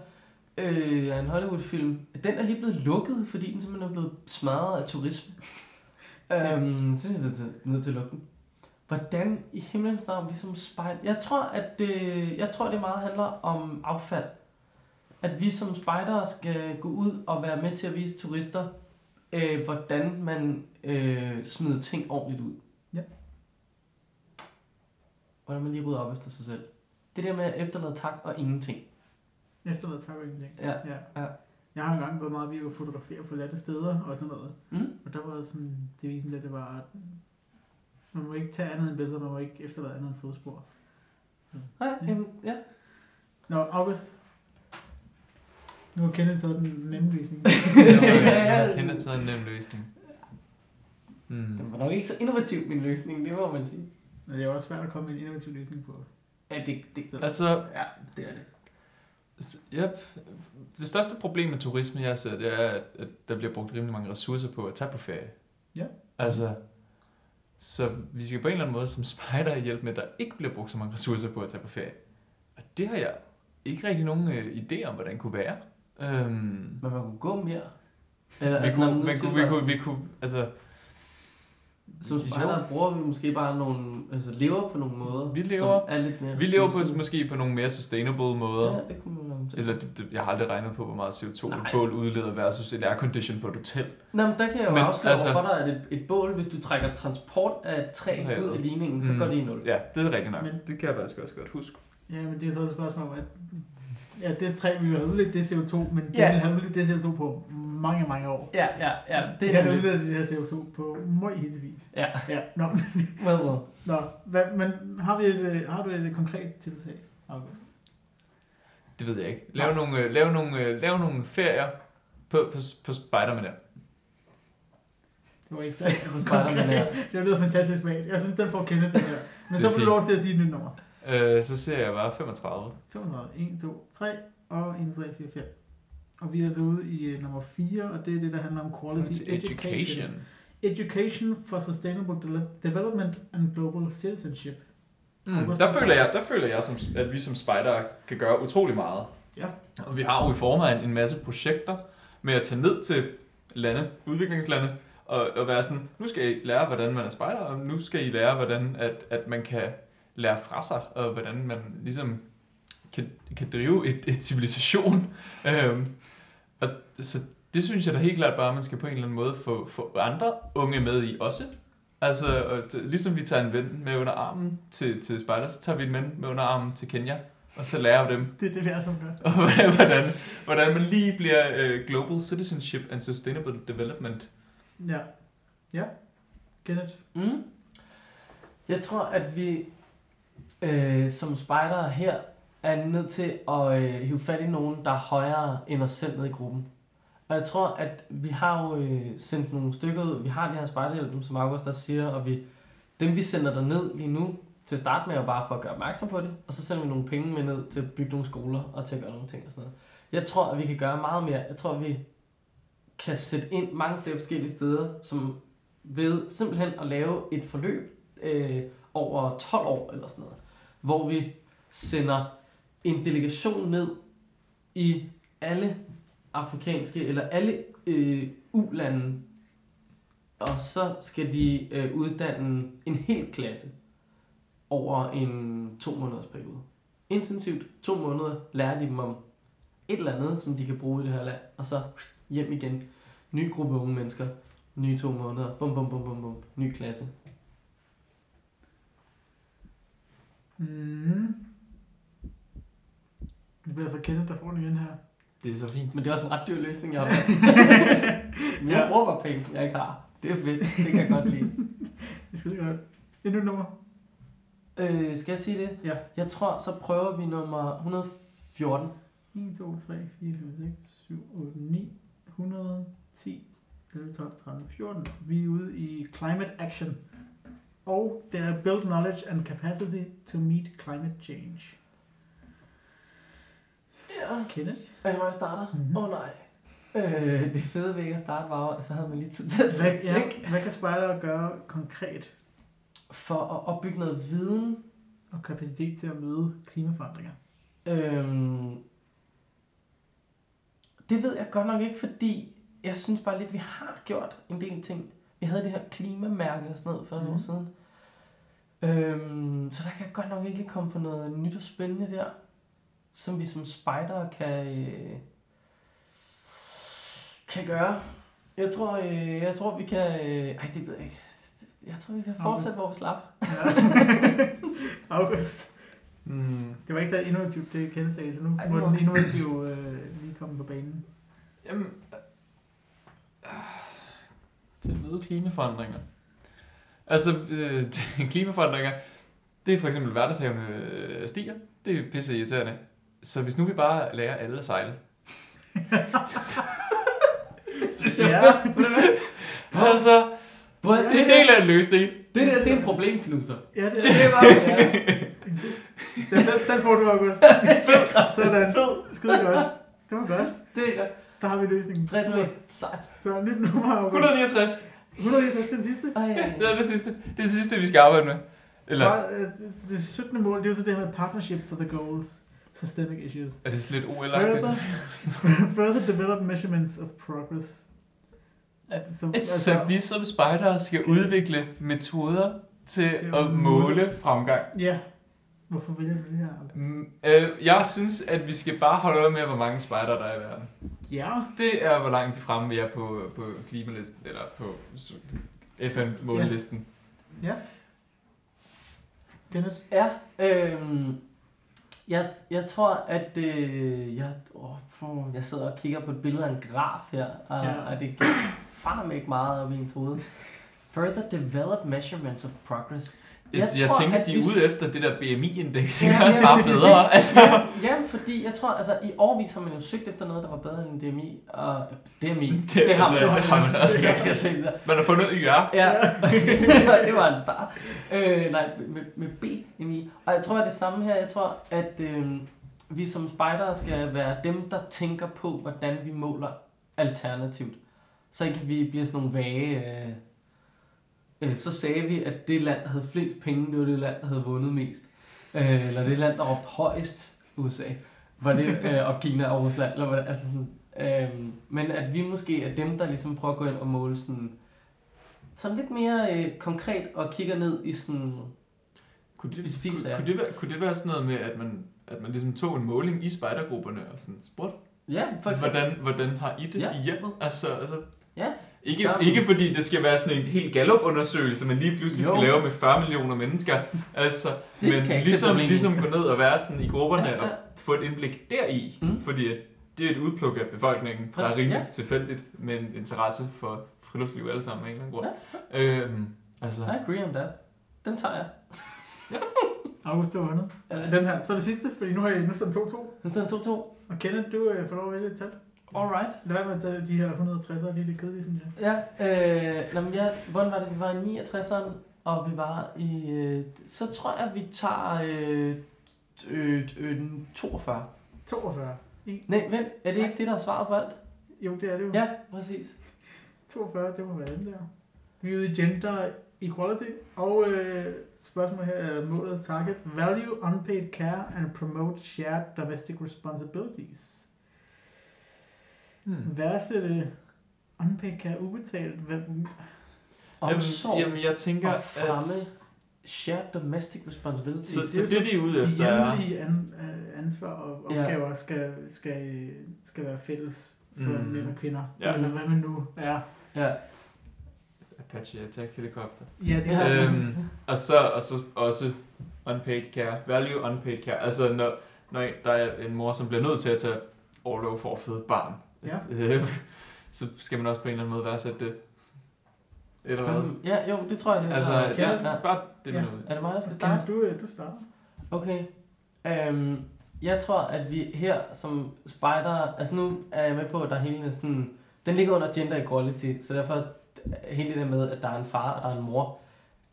øh, af en Hollywood-film, den er lige blevet lukket, fordi den simpelthen er blevet smadret af turisme. øhm, så er jeg nødt til, at lukke den. Hvordan i himlens navn vi som spejder... Jeg tror, at det, jeg tror, det meget handler om affald. At vi som spejdere skal gå ud og være med til at vise turister, øh, hvordan man øh, smider ting ordentligt ud. Ja. Hvordan man lige rydder op efter sig selv. Det der med at efterlade tak og ingenting. Efterladet tak og ingenting. Ja. ja. Ja. Jeg har engang været meget ved at fotografere på latte steder og sådan noget. Mm? Og der var sådan, det viste lidt, det var, at man må ikke tage andet end billeder, man må ikke efterlade andet end fodspor. Nej, Ja. jamen, ja. Nå, August. Nu har Kenneth taget den nemme løsning. Jeg kender taget en nem løsning. Den Mm. var nok ikke så innovativ, min løsning, det må man sige. Men det er også svært at komme med en innovativ løsning på. Ja, det, det, Altså, ja, det er det. yep. det største problem med turisme, jeg ser, det er, at, der bliver brugt rimelig mange ressourcer på at tage på ferie. Ja. Altså, så vi skal på en eller anden måde som spejder hjælpe med, at der ikke bliver brugt så mange ressourcer på at tage på ferie. Og det har jeg ikke rigtig nogen øh, idé om, hvordan kunne være. Øhm, Men man kunne gå mere. Eller, vi, altså, når kunne, man kunne, vi, kunne, sådan- vi kunne, altså, Som spejder bruger vi måske bare nogle, altså lever på nogle måder, Vi lever- som er lidt mere vi lever på, måske på nogle mere sustainable måder. Ja, det kunne man. Eller det, det, jeg har aldrig regnet på, hvor meget CO2 Nej. et bål udleder versus et aircondition på et hotel. Nå, men der kan jeg jo Men afsløre altså- for dig, at et, et bål, hvis du trækker transport af træ ud af ligningen, så Mm. går det i nul. Ja, det er rigtigt nok. Men- det kan jeg faktisk også godt huske. Ja, men det er så et spørgsmål at ja, det træ, vi har udledt det CO2, men det Ja. vil have udledt det CO2 på mange, mange år. Ja, ja, ja, det det er nemlig. udledt det her CO2 på meget hissevis. Ja, Ja, nå, hvad hvad? nå hvad, men har, vi et, øh, har du et konkret tiltag, August? Det ved jeg ikke. Lav Nej. nogle, øh, lav nogle, øh, lav nogle ferier på, på, på Spider-Man der. Det var ikke så her. Det lyder fantastisk bag. Jeg synes, den får kendt den her. Men Det så er får du lov til at sige et nyt nummer. Øh, så ser jeg bare 35. 35, 1, 2, 3 og 1, 3, 4, 5. Og vi er altså ude i øh, nummer 4, og det er det, der handler om quality Til education. Education for Sustainable De- Development and Global Citizenship. Mm, der, føler jeg, der føler jeg, som, at vi som spider kan gøre utrolig meget. Ja. Og vi har jo i forvejen en masse projekter med at tage ned til lande, udviklingslande, og, og være sådan, nu skal I lære, hvordan man er spejder, og nu skal I lære, hvordan at, at man kan lære fra sig, og hvordan man ligesom kan, kan drive et, et civilisation. Øhm, og så det synes jeg da helt klart bare, at man skal på en eller anden måde få, få andre unge med i også. Altså, og t- ligesom vi tager en ven med under armen til, til Spejder, så tager vi en ven med under armen til Kenya, og så lærer vi dem, Det er det, vi er som gør. og hvordan, hvordan, hvordan man lige bliver uh, Global Citizenship and Sustainable Development. Ja. Ja. Kenneth. Mm. Jeg tror, at vi øh, som spejdere her er nødt til at øh, hive fat i nogen, der er højere end os selv ned i gruppen. Og jeg tror, at vi har jo øh, sendt nogle stykker ud. Vi har de her spejderhjælpen, som August der siger, og vi, dem vi sender der ned lige nu, til at starte med, er bare for at gøre opmærksom på det, og så sender vi nogle penge med ned til at bygge nogle skoler og til at gøre nogle ting og sådan noget. Jeg tror, at vi kan gøre meget mere. Jeg tror, at vi kan sætte ind mange flere forskellige steder, som ved simpelthen at lave et forløb øh, over 12 år eller sådan noget, hvor vi sender en delegation ned i alle afrikanske eller alle øh, ulande, og så skal de øh, uddanne en hel klasse over en to måneders periode. Intensivt to måneder lærer de dem om et eller andet, som de kan bruge i det her land, og så hjem igen. Ny gruppe unge mennesker, nye to måneder, bum bum bum bum bum, ny klasse. Mm. Det bliver så Kenneth, der får den igen her. Det er så fint. Men det er også en ret dyr løsning, jeg har. Men jeg bruger bare penge, jeg ikke har. Det er fedt, det kan jeg godt lide. Det skal godt. Et nyt nummer. Øh, skal jeg sige det? Ja. Jeg tror, så prøver vi nummer 114. 1, 2, 3, 4, 5, 6, 7, 8, 9, 100, 10, 11, 12, 13, 14. Vi er ude i Climate Action. Og det er Build Knowledge and Capacity to Meet Climate Change. Ja. Kenneth? Er det mig, der starter? Åh Mhm. oh, nej. Øh, det fede ved ikke at starte var, at så havde man lige tid til at Hvad, tænke. ja, hvad kan spejdere gøre konkret For at opbygge noget viden, og kapacitet til at møde klimaforandringer? Øhm, det ved jeg godt nok ikke, fordi jeg synes bare lidt, vi har gjort en del ting. Vi havde det her klimamærke og sådan noget for mm. år Mhm. siden. Øhm, så der kan jeg godt nok ikke lige komme på noget nyt og spændende der, som vi som spider kan, øh, kan gøre. Jeg tror, øh, jeg tror, vi kan... Øh, ej, det ved jeg ikke. Jeg tror, vi kan fortsætte, hvor vi slap. Ja. August. Mm. Det var ikke så innovativt, det Kenneth sagde, så nu Ej, må den innovative øh, lige komme på banen. Jamen, til at møde klimaforandringer. Altså, øh, klimaforandringer, det er for eksempel verdenshavene øh, stiger. Det er pisse irriterende. Så hvis nu vi bare lærer alle at sejle. Ja. Altså, Hvor det det, er en del af en løsning. det der, det er en problemknuser. Ja, det Det er er bare, ja. Den, den, den får du, August. Sådan. Fed. Skide godt. Det var godt. Det er godt. Der har vi løsningen. 3 3 Sejt. Så nyt nummer, August. 169. 169 til den sidste. Ej. Det er det sidste. Det er det sidste, vi skal arbejde med. Eller Bare, øh, Det 17. mål, det er jo så det her med partnership for the goals. Systemic issues. er det sådan lidt Further, OL-agtigt? further develop measurements of progress. Så, Så vi som spejdere skal skal- udvikle metoder til Til at at måle fremgang. Ja. Hvorfor vælger du det her? Mm, øh, Jeg synes, at vi skal bare holde øje med, hvor mange spejdere der er i verden. Ja. Det er, hvor langt vi fremme vi er på, på klimalisten, eller på FN-målelisten. Kenneth? Ja, øhm, jeg, jeg tror, at øh, jeg, åh, jeg sidder og kigger på et billede af en graf her, og, Ja. ja. og det fandme ikke meget op i ens hoved. Further developed measurements of progress. Jeg, jeg, tror, tænker, at de er vi- ude efter det der BMI-indeks. Det Ja, er også ja, bare ja. bedre. Altså. Ja, ja, fordi jeg tror, altså i årvis har man jo søgt efter noget, der var bedre end DMI, og DMI, det, Det- har man det jo også. Jeg kan se det. Man har fundet YR. Ja, det var en start. Øh, nej, med, med BMI. Og jeg tror, at det samme her. Jeg tror, at øh, vi som spejdere skal være dem, der tænker på, hvordan vi måler alternativt. Så ikke vi bliver sådan nogle vage... Øh, øh, så sagde vi, at det land, der havde flest penge, det var det land, der havde vundet mest. Øh, eller det land, der råbte højst, USA. Var det, øh, og Kina og Rusland. Eller hvad, altså sådan, øh, men at vi måske er dem, der ligesom prøver at gå ind og måle sådan sådan lidt mere øh, konkret og kigger ned i sådan... Kunne det, kunne, kunne, det være, kunne det være sådan noget med, at man, at man ligesom tog en måling i spejdergrupperne og sådan spurgte, Ja, for eksempel. hvordan, hvordan har I det Ja. i hjemmet? Altså, altså Ja. Ikke, ikke fordi det skal være sådan en helt Gallup-undersøgelse, man lige pludselig Jo. skal lave med 40 millioner mennesker. Altså, men ligesom, i. ligesom gå ned og være sådan i grupperne Ja, ja. og få et indblik deri. Mm. Fordi det er et udpluk af befolkningen, der er rimelig ja. tilfældigt, med en interesse for friluftsliv alle sammen af en eller anden grund. Øhm, altså, I agree on that. Den tager jeg. August, det var vundet. Ja. Den her, så det sidste, fordi nu har jeg nu står den 2-2. Den er 2-2. Og Kenneth, du øh, får lov at vælge et tal. Alright. Lad være med at tage de her 160'ere, lige lidt kedelige, synes jeg. Ja, øh, nå, men ja, hvordan var det? Vi var i 69'eren, og vi var i... Øh, så tror jeg, vi tager øh, øh, øh, 42. 42. Nej, vent. Er det ikke det, der er svaret på alt? Jo, det er det jo. Ja, præcis. 42, det må være den der. Vi er ude i gender equality, og øh, spørgsmålet her er målet target. Value unpaid care and promote shared domestic responsibilities. Hmm. Værdsætte unpaid care ubetalt. Hvad, Omsorg jamen, jamen, jeg tænker, og at... fremme shared domestic responsibility. Så, Det så er det, de er ude de efter, er... hjemlige an, øh, ansvar og Ja. opgaver skal, skal, skal være fælles for Mm. mænd og kvinder. Ja. Eller hvad man nu er. Ja. Apache Attack Helicopter. Ja, det Ja. er Øhm. Og så, og så også unpaid care. Value unpaid care. Altså, når, når der er en mor, som bliver nødt til at tage overlov for at føde et barn, Ja. øh, så skal man også på en eller anden måde værdsætte det. Eller hvad? Um, ja, jo, det tror jeg, det er. Altså, Ja, det ja. er bare det, Ja. ja. Er det mig, der skal starte? Kenneth, du, øh, du starter. Okay. Øhm, jeg tror, at vi her som spider, altså nu er jeg med på, at der er hele sådan, den ligger under gender equality, så derfor hele det der med, at der er en far og der er en mor,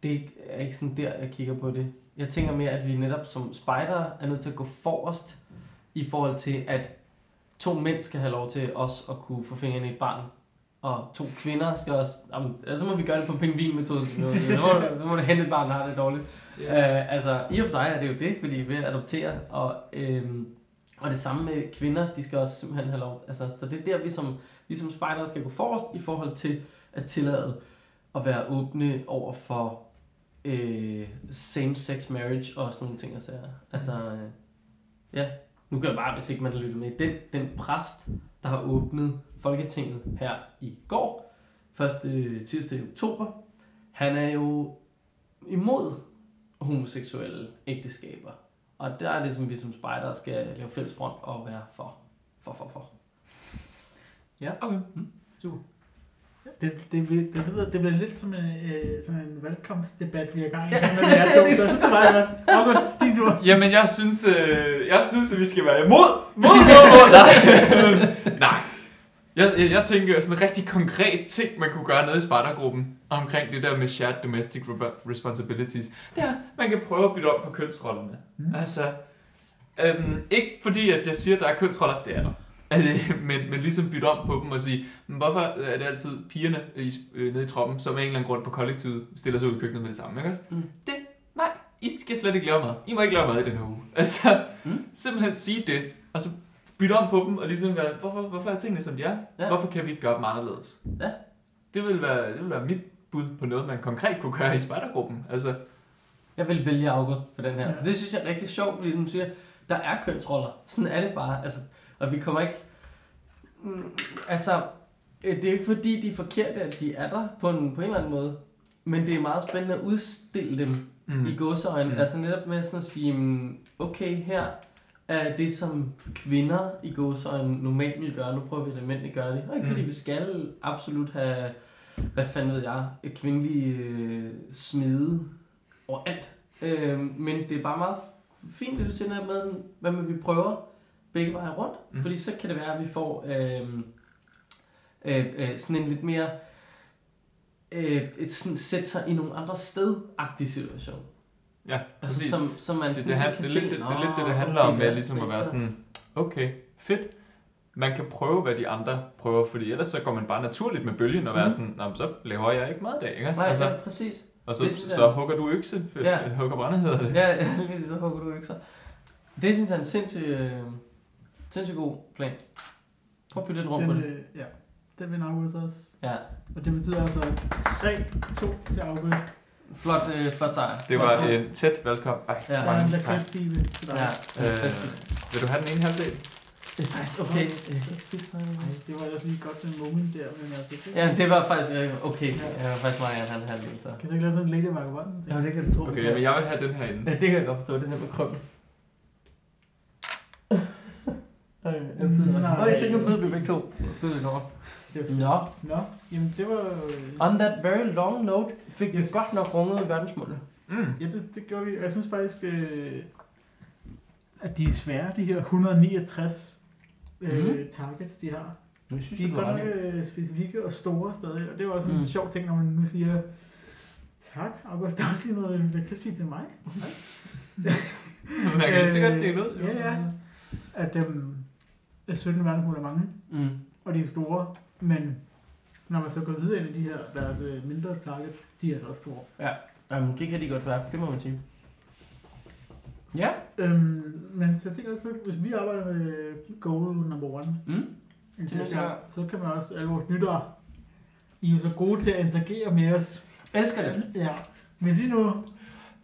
det er ikke sådan der, jeg kigger på det. Jeg tænker mere, at vi netop som spider er nødt til at gå forrest i forhold til, at to mænd skal have lov til os at kunne få fingrene i et barn, og to kvinder skal også, jamen, altså må vi gøre det på pingvinmetoden, så må, så må det hente et barn, der har det dårligt. Øh, altså, i og for sig er det jo det, fordi ved at adoptere, og, øhm, og det samme med kvinder, de skal også simpelthen have lov. Altså, så det er der, vi som, vi som spejder skal gå forrest i forhold til at tillade at være åbne over for øh, same-sex marriage og sådan nogle ting. Altså, altså øh, ja, nu kan jeg bare, hvis ikke man har lyttet med, den, den præst, der har åbnet Folketinget her i går, 1. tirsdag i oktober, han er jo imod homoseksuelle ægteskaber. Og der er det, som vi som spejdere skal lave fælles front og være for. For, for, for. Okay. Super. Det, det, bliver- det, lyder, det bliver lidt som en, øh, som en valgkampsdebat, vi er i gang i. Men det er to, så jeg synes, det meget godt. August, din tur. Jamen, jeg synes, øh, jeg synes, at vi skal være imod. Mod, mod, mod. Nej. Nej. Jeg, jeg, jeg tænker sådan en rigtig konkret ting, man kunne gøre nede i spejdergruppen omkring det der med shared domestic re- responsibilities. Det er, man kan prøve at bytte om på kønsrollerne. Mm. Altså, øhm, ikke fordi, at jeg siger, at der er kønsroller, det er der. Altså, men, men ligesom bytte om på dem og sige, men hvorfor er det altid pigerne i, øh, nede i troppen, som af en eller anden grund på kollektivet stiller sig ud i køkkenet med det samme, ikke også? Mm. Det, nej, I skal slet ikke lave mad. I må ikke lave mad i den her uge. Altså, Mm. simpelthen sige det, og så bytte om på dem, og ligesom være, hvorfor, hvorfor er tingene som de er? Ja. Hvorfor kan vi ikke gøre dem anderledes? Ja. Det vil, være, det vil være mit bud på noget, man konkret kunne gøre i spejdergruppen. Altså, Jeg vil vælge August på den her. Ja. Det synes jeg er rigtig sjovt, fordi som siger, der er kønsroller. Sådan er det bare. Altså, og vi kommer ikke... Mm, altså, øh, det er ikke fordi, de er forkerte, at de er der på en, på en eller anden måde. Men det er meget spændende at udstille dem mm. i gåseøjne. Mm. Altså netop med sådan at sige, mm, okay, her er det, som kvinder i gåseøjne normalt vil gøre. Nu prøver vi at mændene gøre det. Og ikke fordi Mm. vi skal absolut have, hvad fanden ved jeg, kvindelige øh, smede overalt. Øh, men det er bare meget fint, det du siger med, hvad med vi prøver begge veje rundt. Mm. Mm. Fordi så kan det være, at vi får øh, øh, øh, sådan en lidt mere øh, et sådan sætte sig i nogle andre sted-agtig situation. Ja, Altså, præcis. som, som man det, det, han, kan det, er se, lidt, det, det er "Nå, lidt det, det handler okay, om, med ligesom at være så." sådan, okay, fedt. Man kan prøve, hvad de andre prøver, fordi ellers så går man bare naturligt med bølgen og være Mhm. sådan, "Nå, så laver jeg ikke mad i dag, ikke? Nej, altså, ja, præcis. og så, det jeg- så hugger du økse, Ja. hugger brænde hedder det. Ja, ja lige så hugger du så. Det synes jeg er en sindssygt, øh, sindssygt god plan. Prøv at bytte lidt rundt på Den, det. øh, ja, den vinder August også. Ja, Og det betyder altså 3-2 til August. flot, øh, flot sejr. Det Flot var sejr. en tæt valgkamp. Ej, Ja. Der er mange en tak. lakridspibe til dig. Ja, Øh, vil du have den ene halvdel? det er faktisk okay. Jeg kan ikke spise noget Ej, det var ellers lige godt til en moment der, men altså... Det, Ja, det var faktisk øh, okay. Jeg var faktisk meget, han havde en så. Kan du ikke lave sådan en Lady Vagabond? Ja, det kan du tro. Okay, men jeg vil have den her inde. Ja, det kan jeg godt forstå, det her med krømmel. Øh, jeg byder mig. Nej. Øj, se, nu byder vi begge to. Vi. Det var Nå, Nå, jamen det var... øh, on that very long note, fik vi Yes. godt nok runget verdensmålene. Mm. Ja, det, det gjorde vi. Jeg synes faktisk, øh, at de er svære, de her 169 øh, Mhm. targets, de har. Jeg synes, De er godt nok øh, specifikke og store stadig, og det var også en Mm. sjov ting, når man nu siger, tak, August, der er også lige noget lakridspige til mig. Man kan sikkert dele ud. jo. Ja, ja. At dem, øh, 17 verdensmål er mange, Mm. og de er store, men når man så går videre ind i de her, deres øh, mindre targets, de er altså også store. Jamen, det kan de godt være, det må man sige. Ja. Øhm, men så jeg tænker også, hvis vi arbejder med goal number one, Mm. er klart. så kan man også, alle vores lyttere, I er jo så gode til at interagere med os. Elsker det. Ja. Hvis I nu,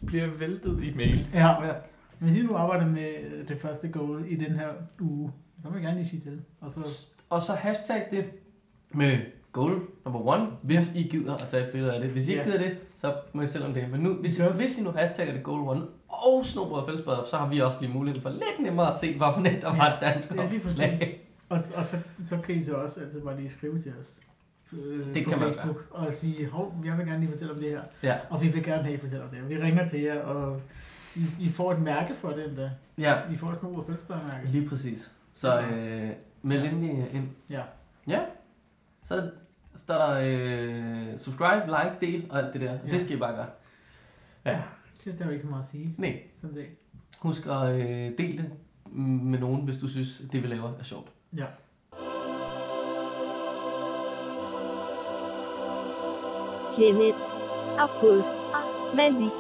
Bliver væltet i mail. ja, Ja. hvis I nu arbejder med det første goal i den her uge, så må jeg gerne lige sige til. Og så, Og så hashtag det med goal number one, hvis I gider at tage et billede af det. Hvis I ikke Ja. gider det, så må I selv om det. Men nu, hvis, I, Yes. hvis I nu hashtagger det goal one og snobrød og fællesbader, så har vi også lige mulighed for lidt nemmere at se, hvorfor net der var et dansk ja, opslag. Og, og så, så kan I så også altid bare lige skrive til os. Øh, Det på kan man Facebook og sige, hov, jeg vil gerne lige fortælle om det her. Ja, Og vi vil gerne have, at I fortæller om det. Vi ringer til jer, og I, I får et mærke for det endda. ja, I får sådan nogle fællesbærmærke. lige præcis. Så øh, meld endelig ind. Ja. Ja. Så står der øh, subscribe, like, del og alt det der. Ja. Det skal I bare gøre. Ja. Det er jo ikke så meget at sige. Nej. Sådan set. Husk at øh, dele det med nogen, hvis du synes, det vi laver er sjovt. Ja. Kenneth, August, Malik,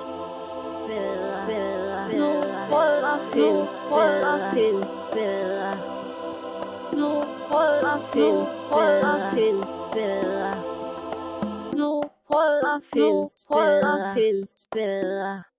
Spader, Spader, nu Rødder og bedre. brød og. Nu rødder og bedre. brød og. Nu rødder og bedre. brød.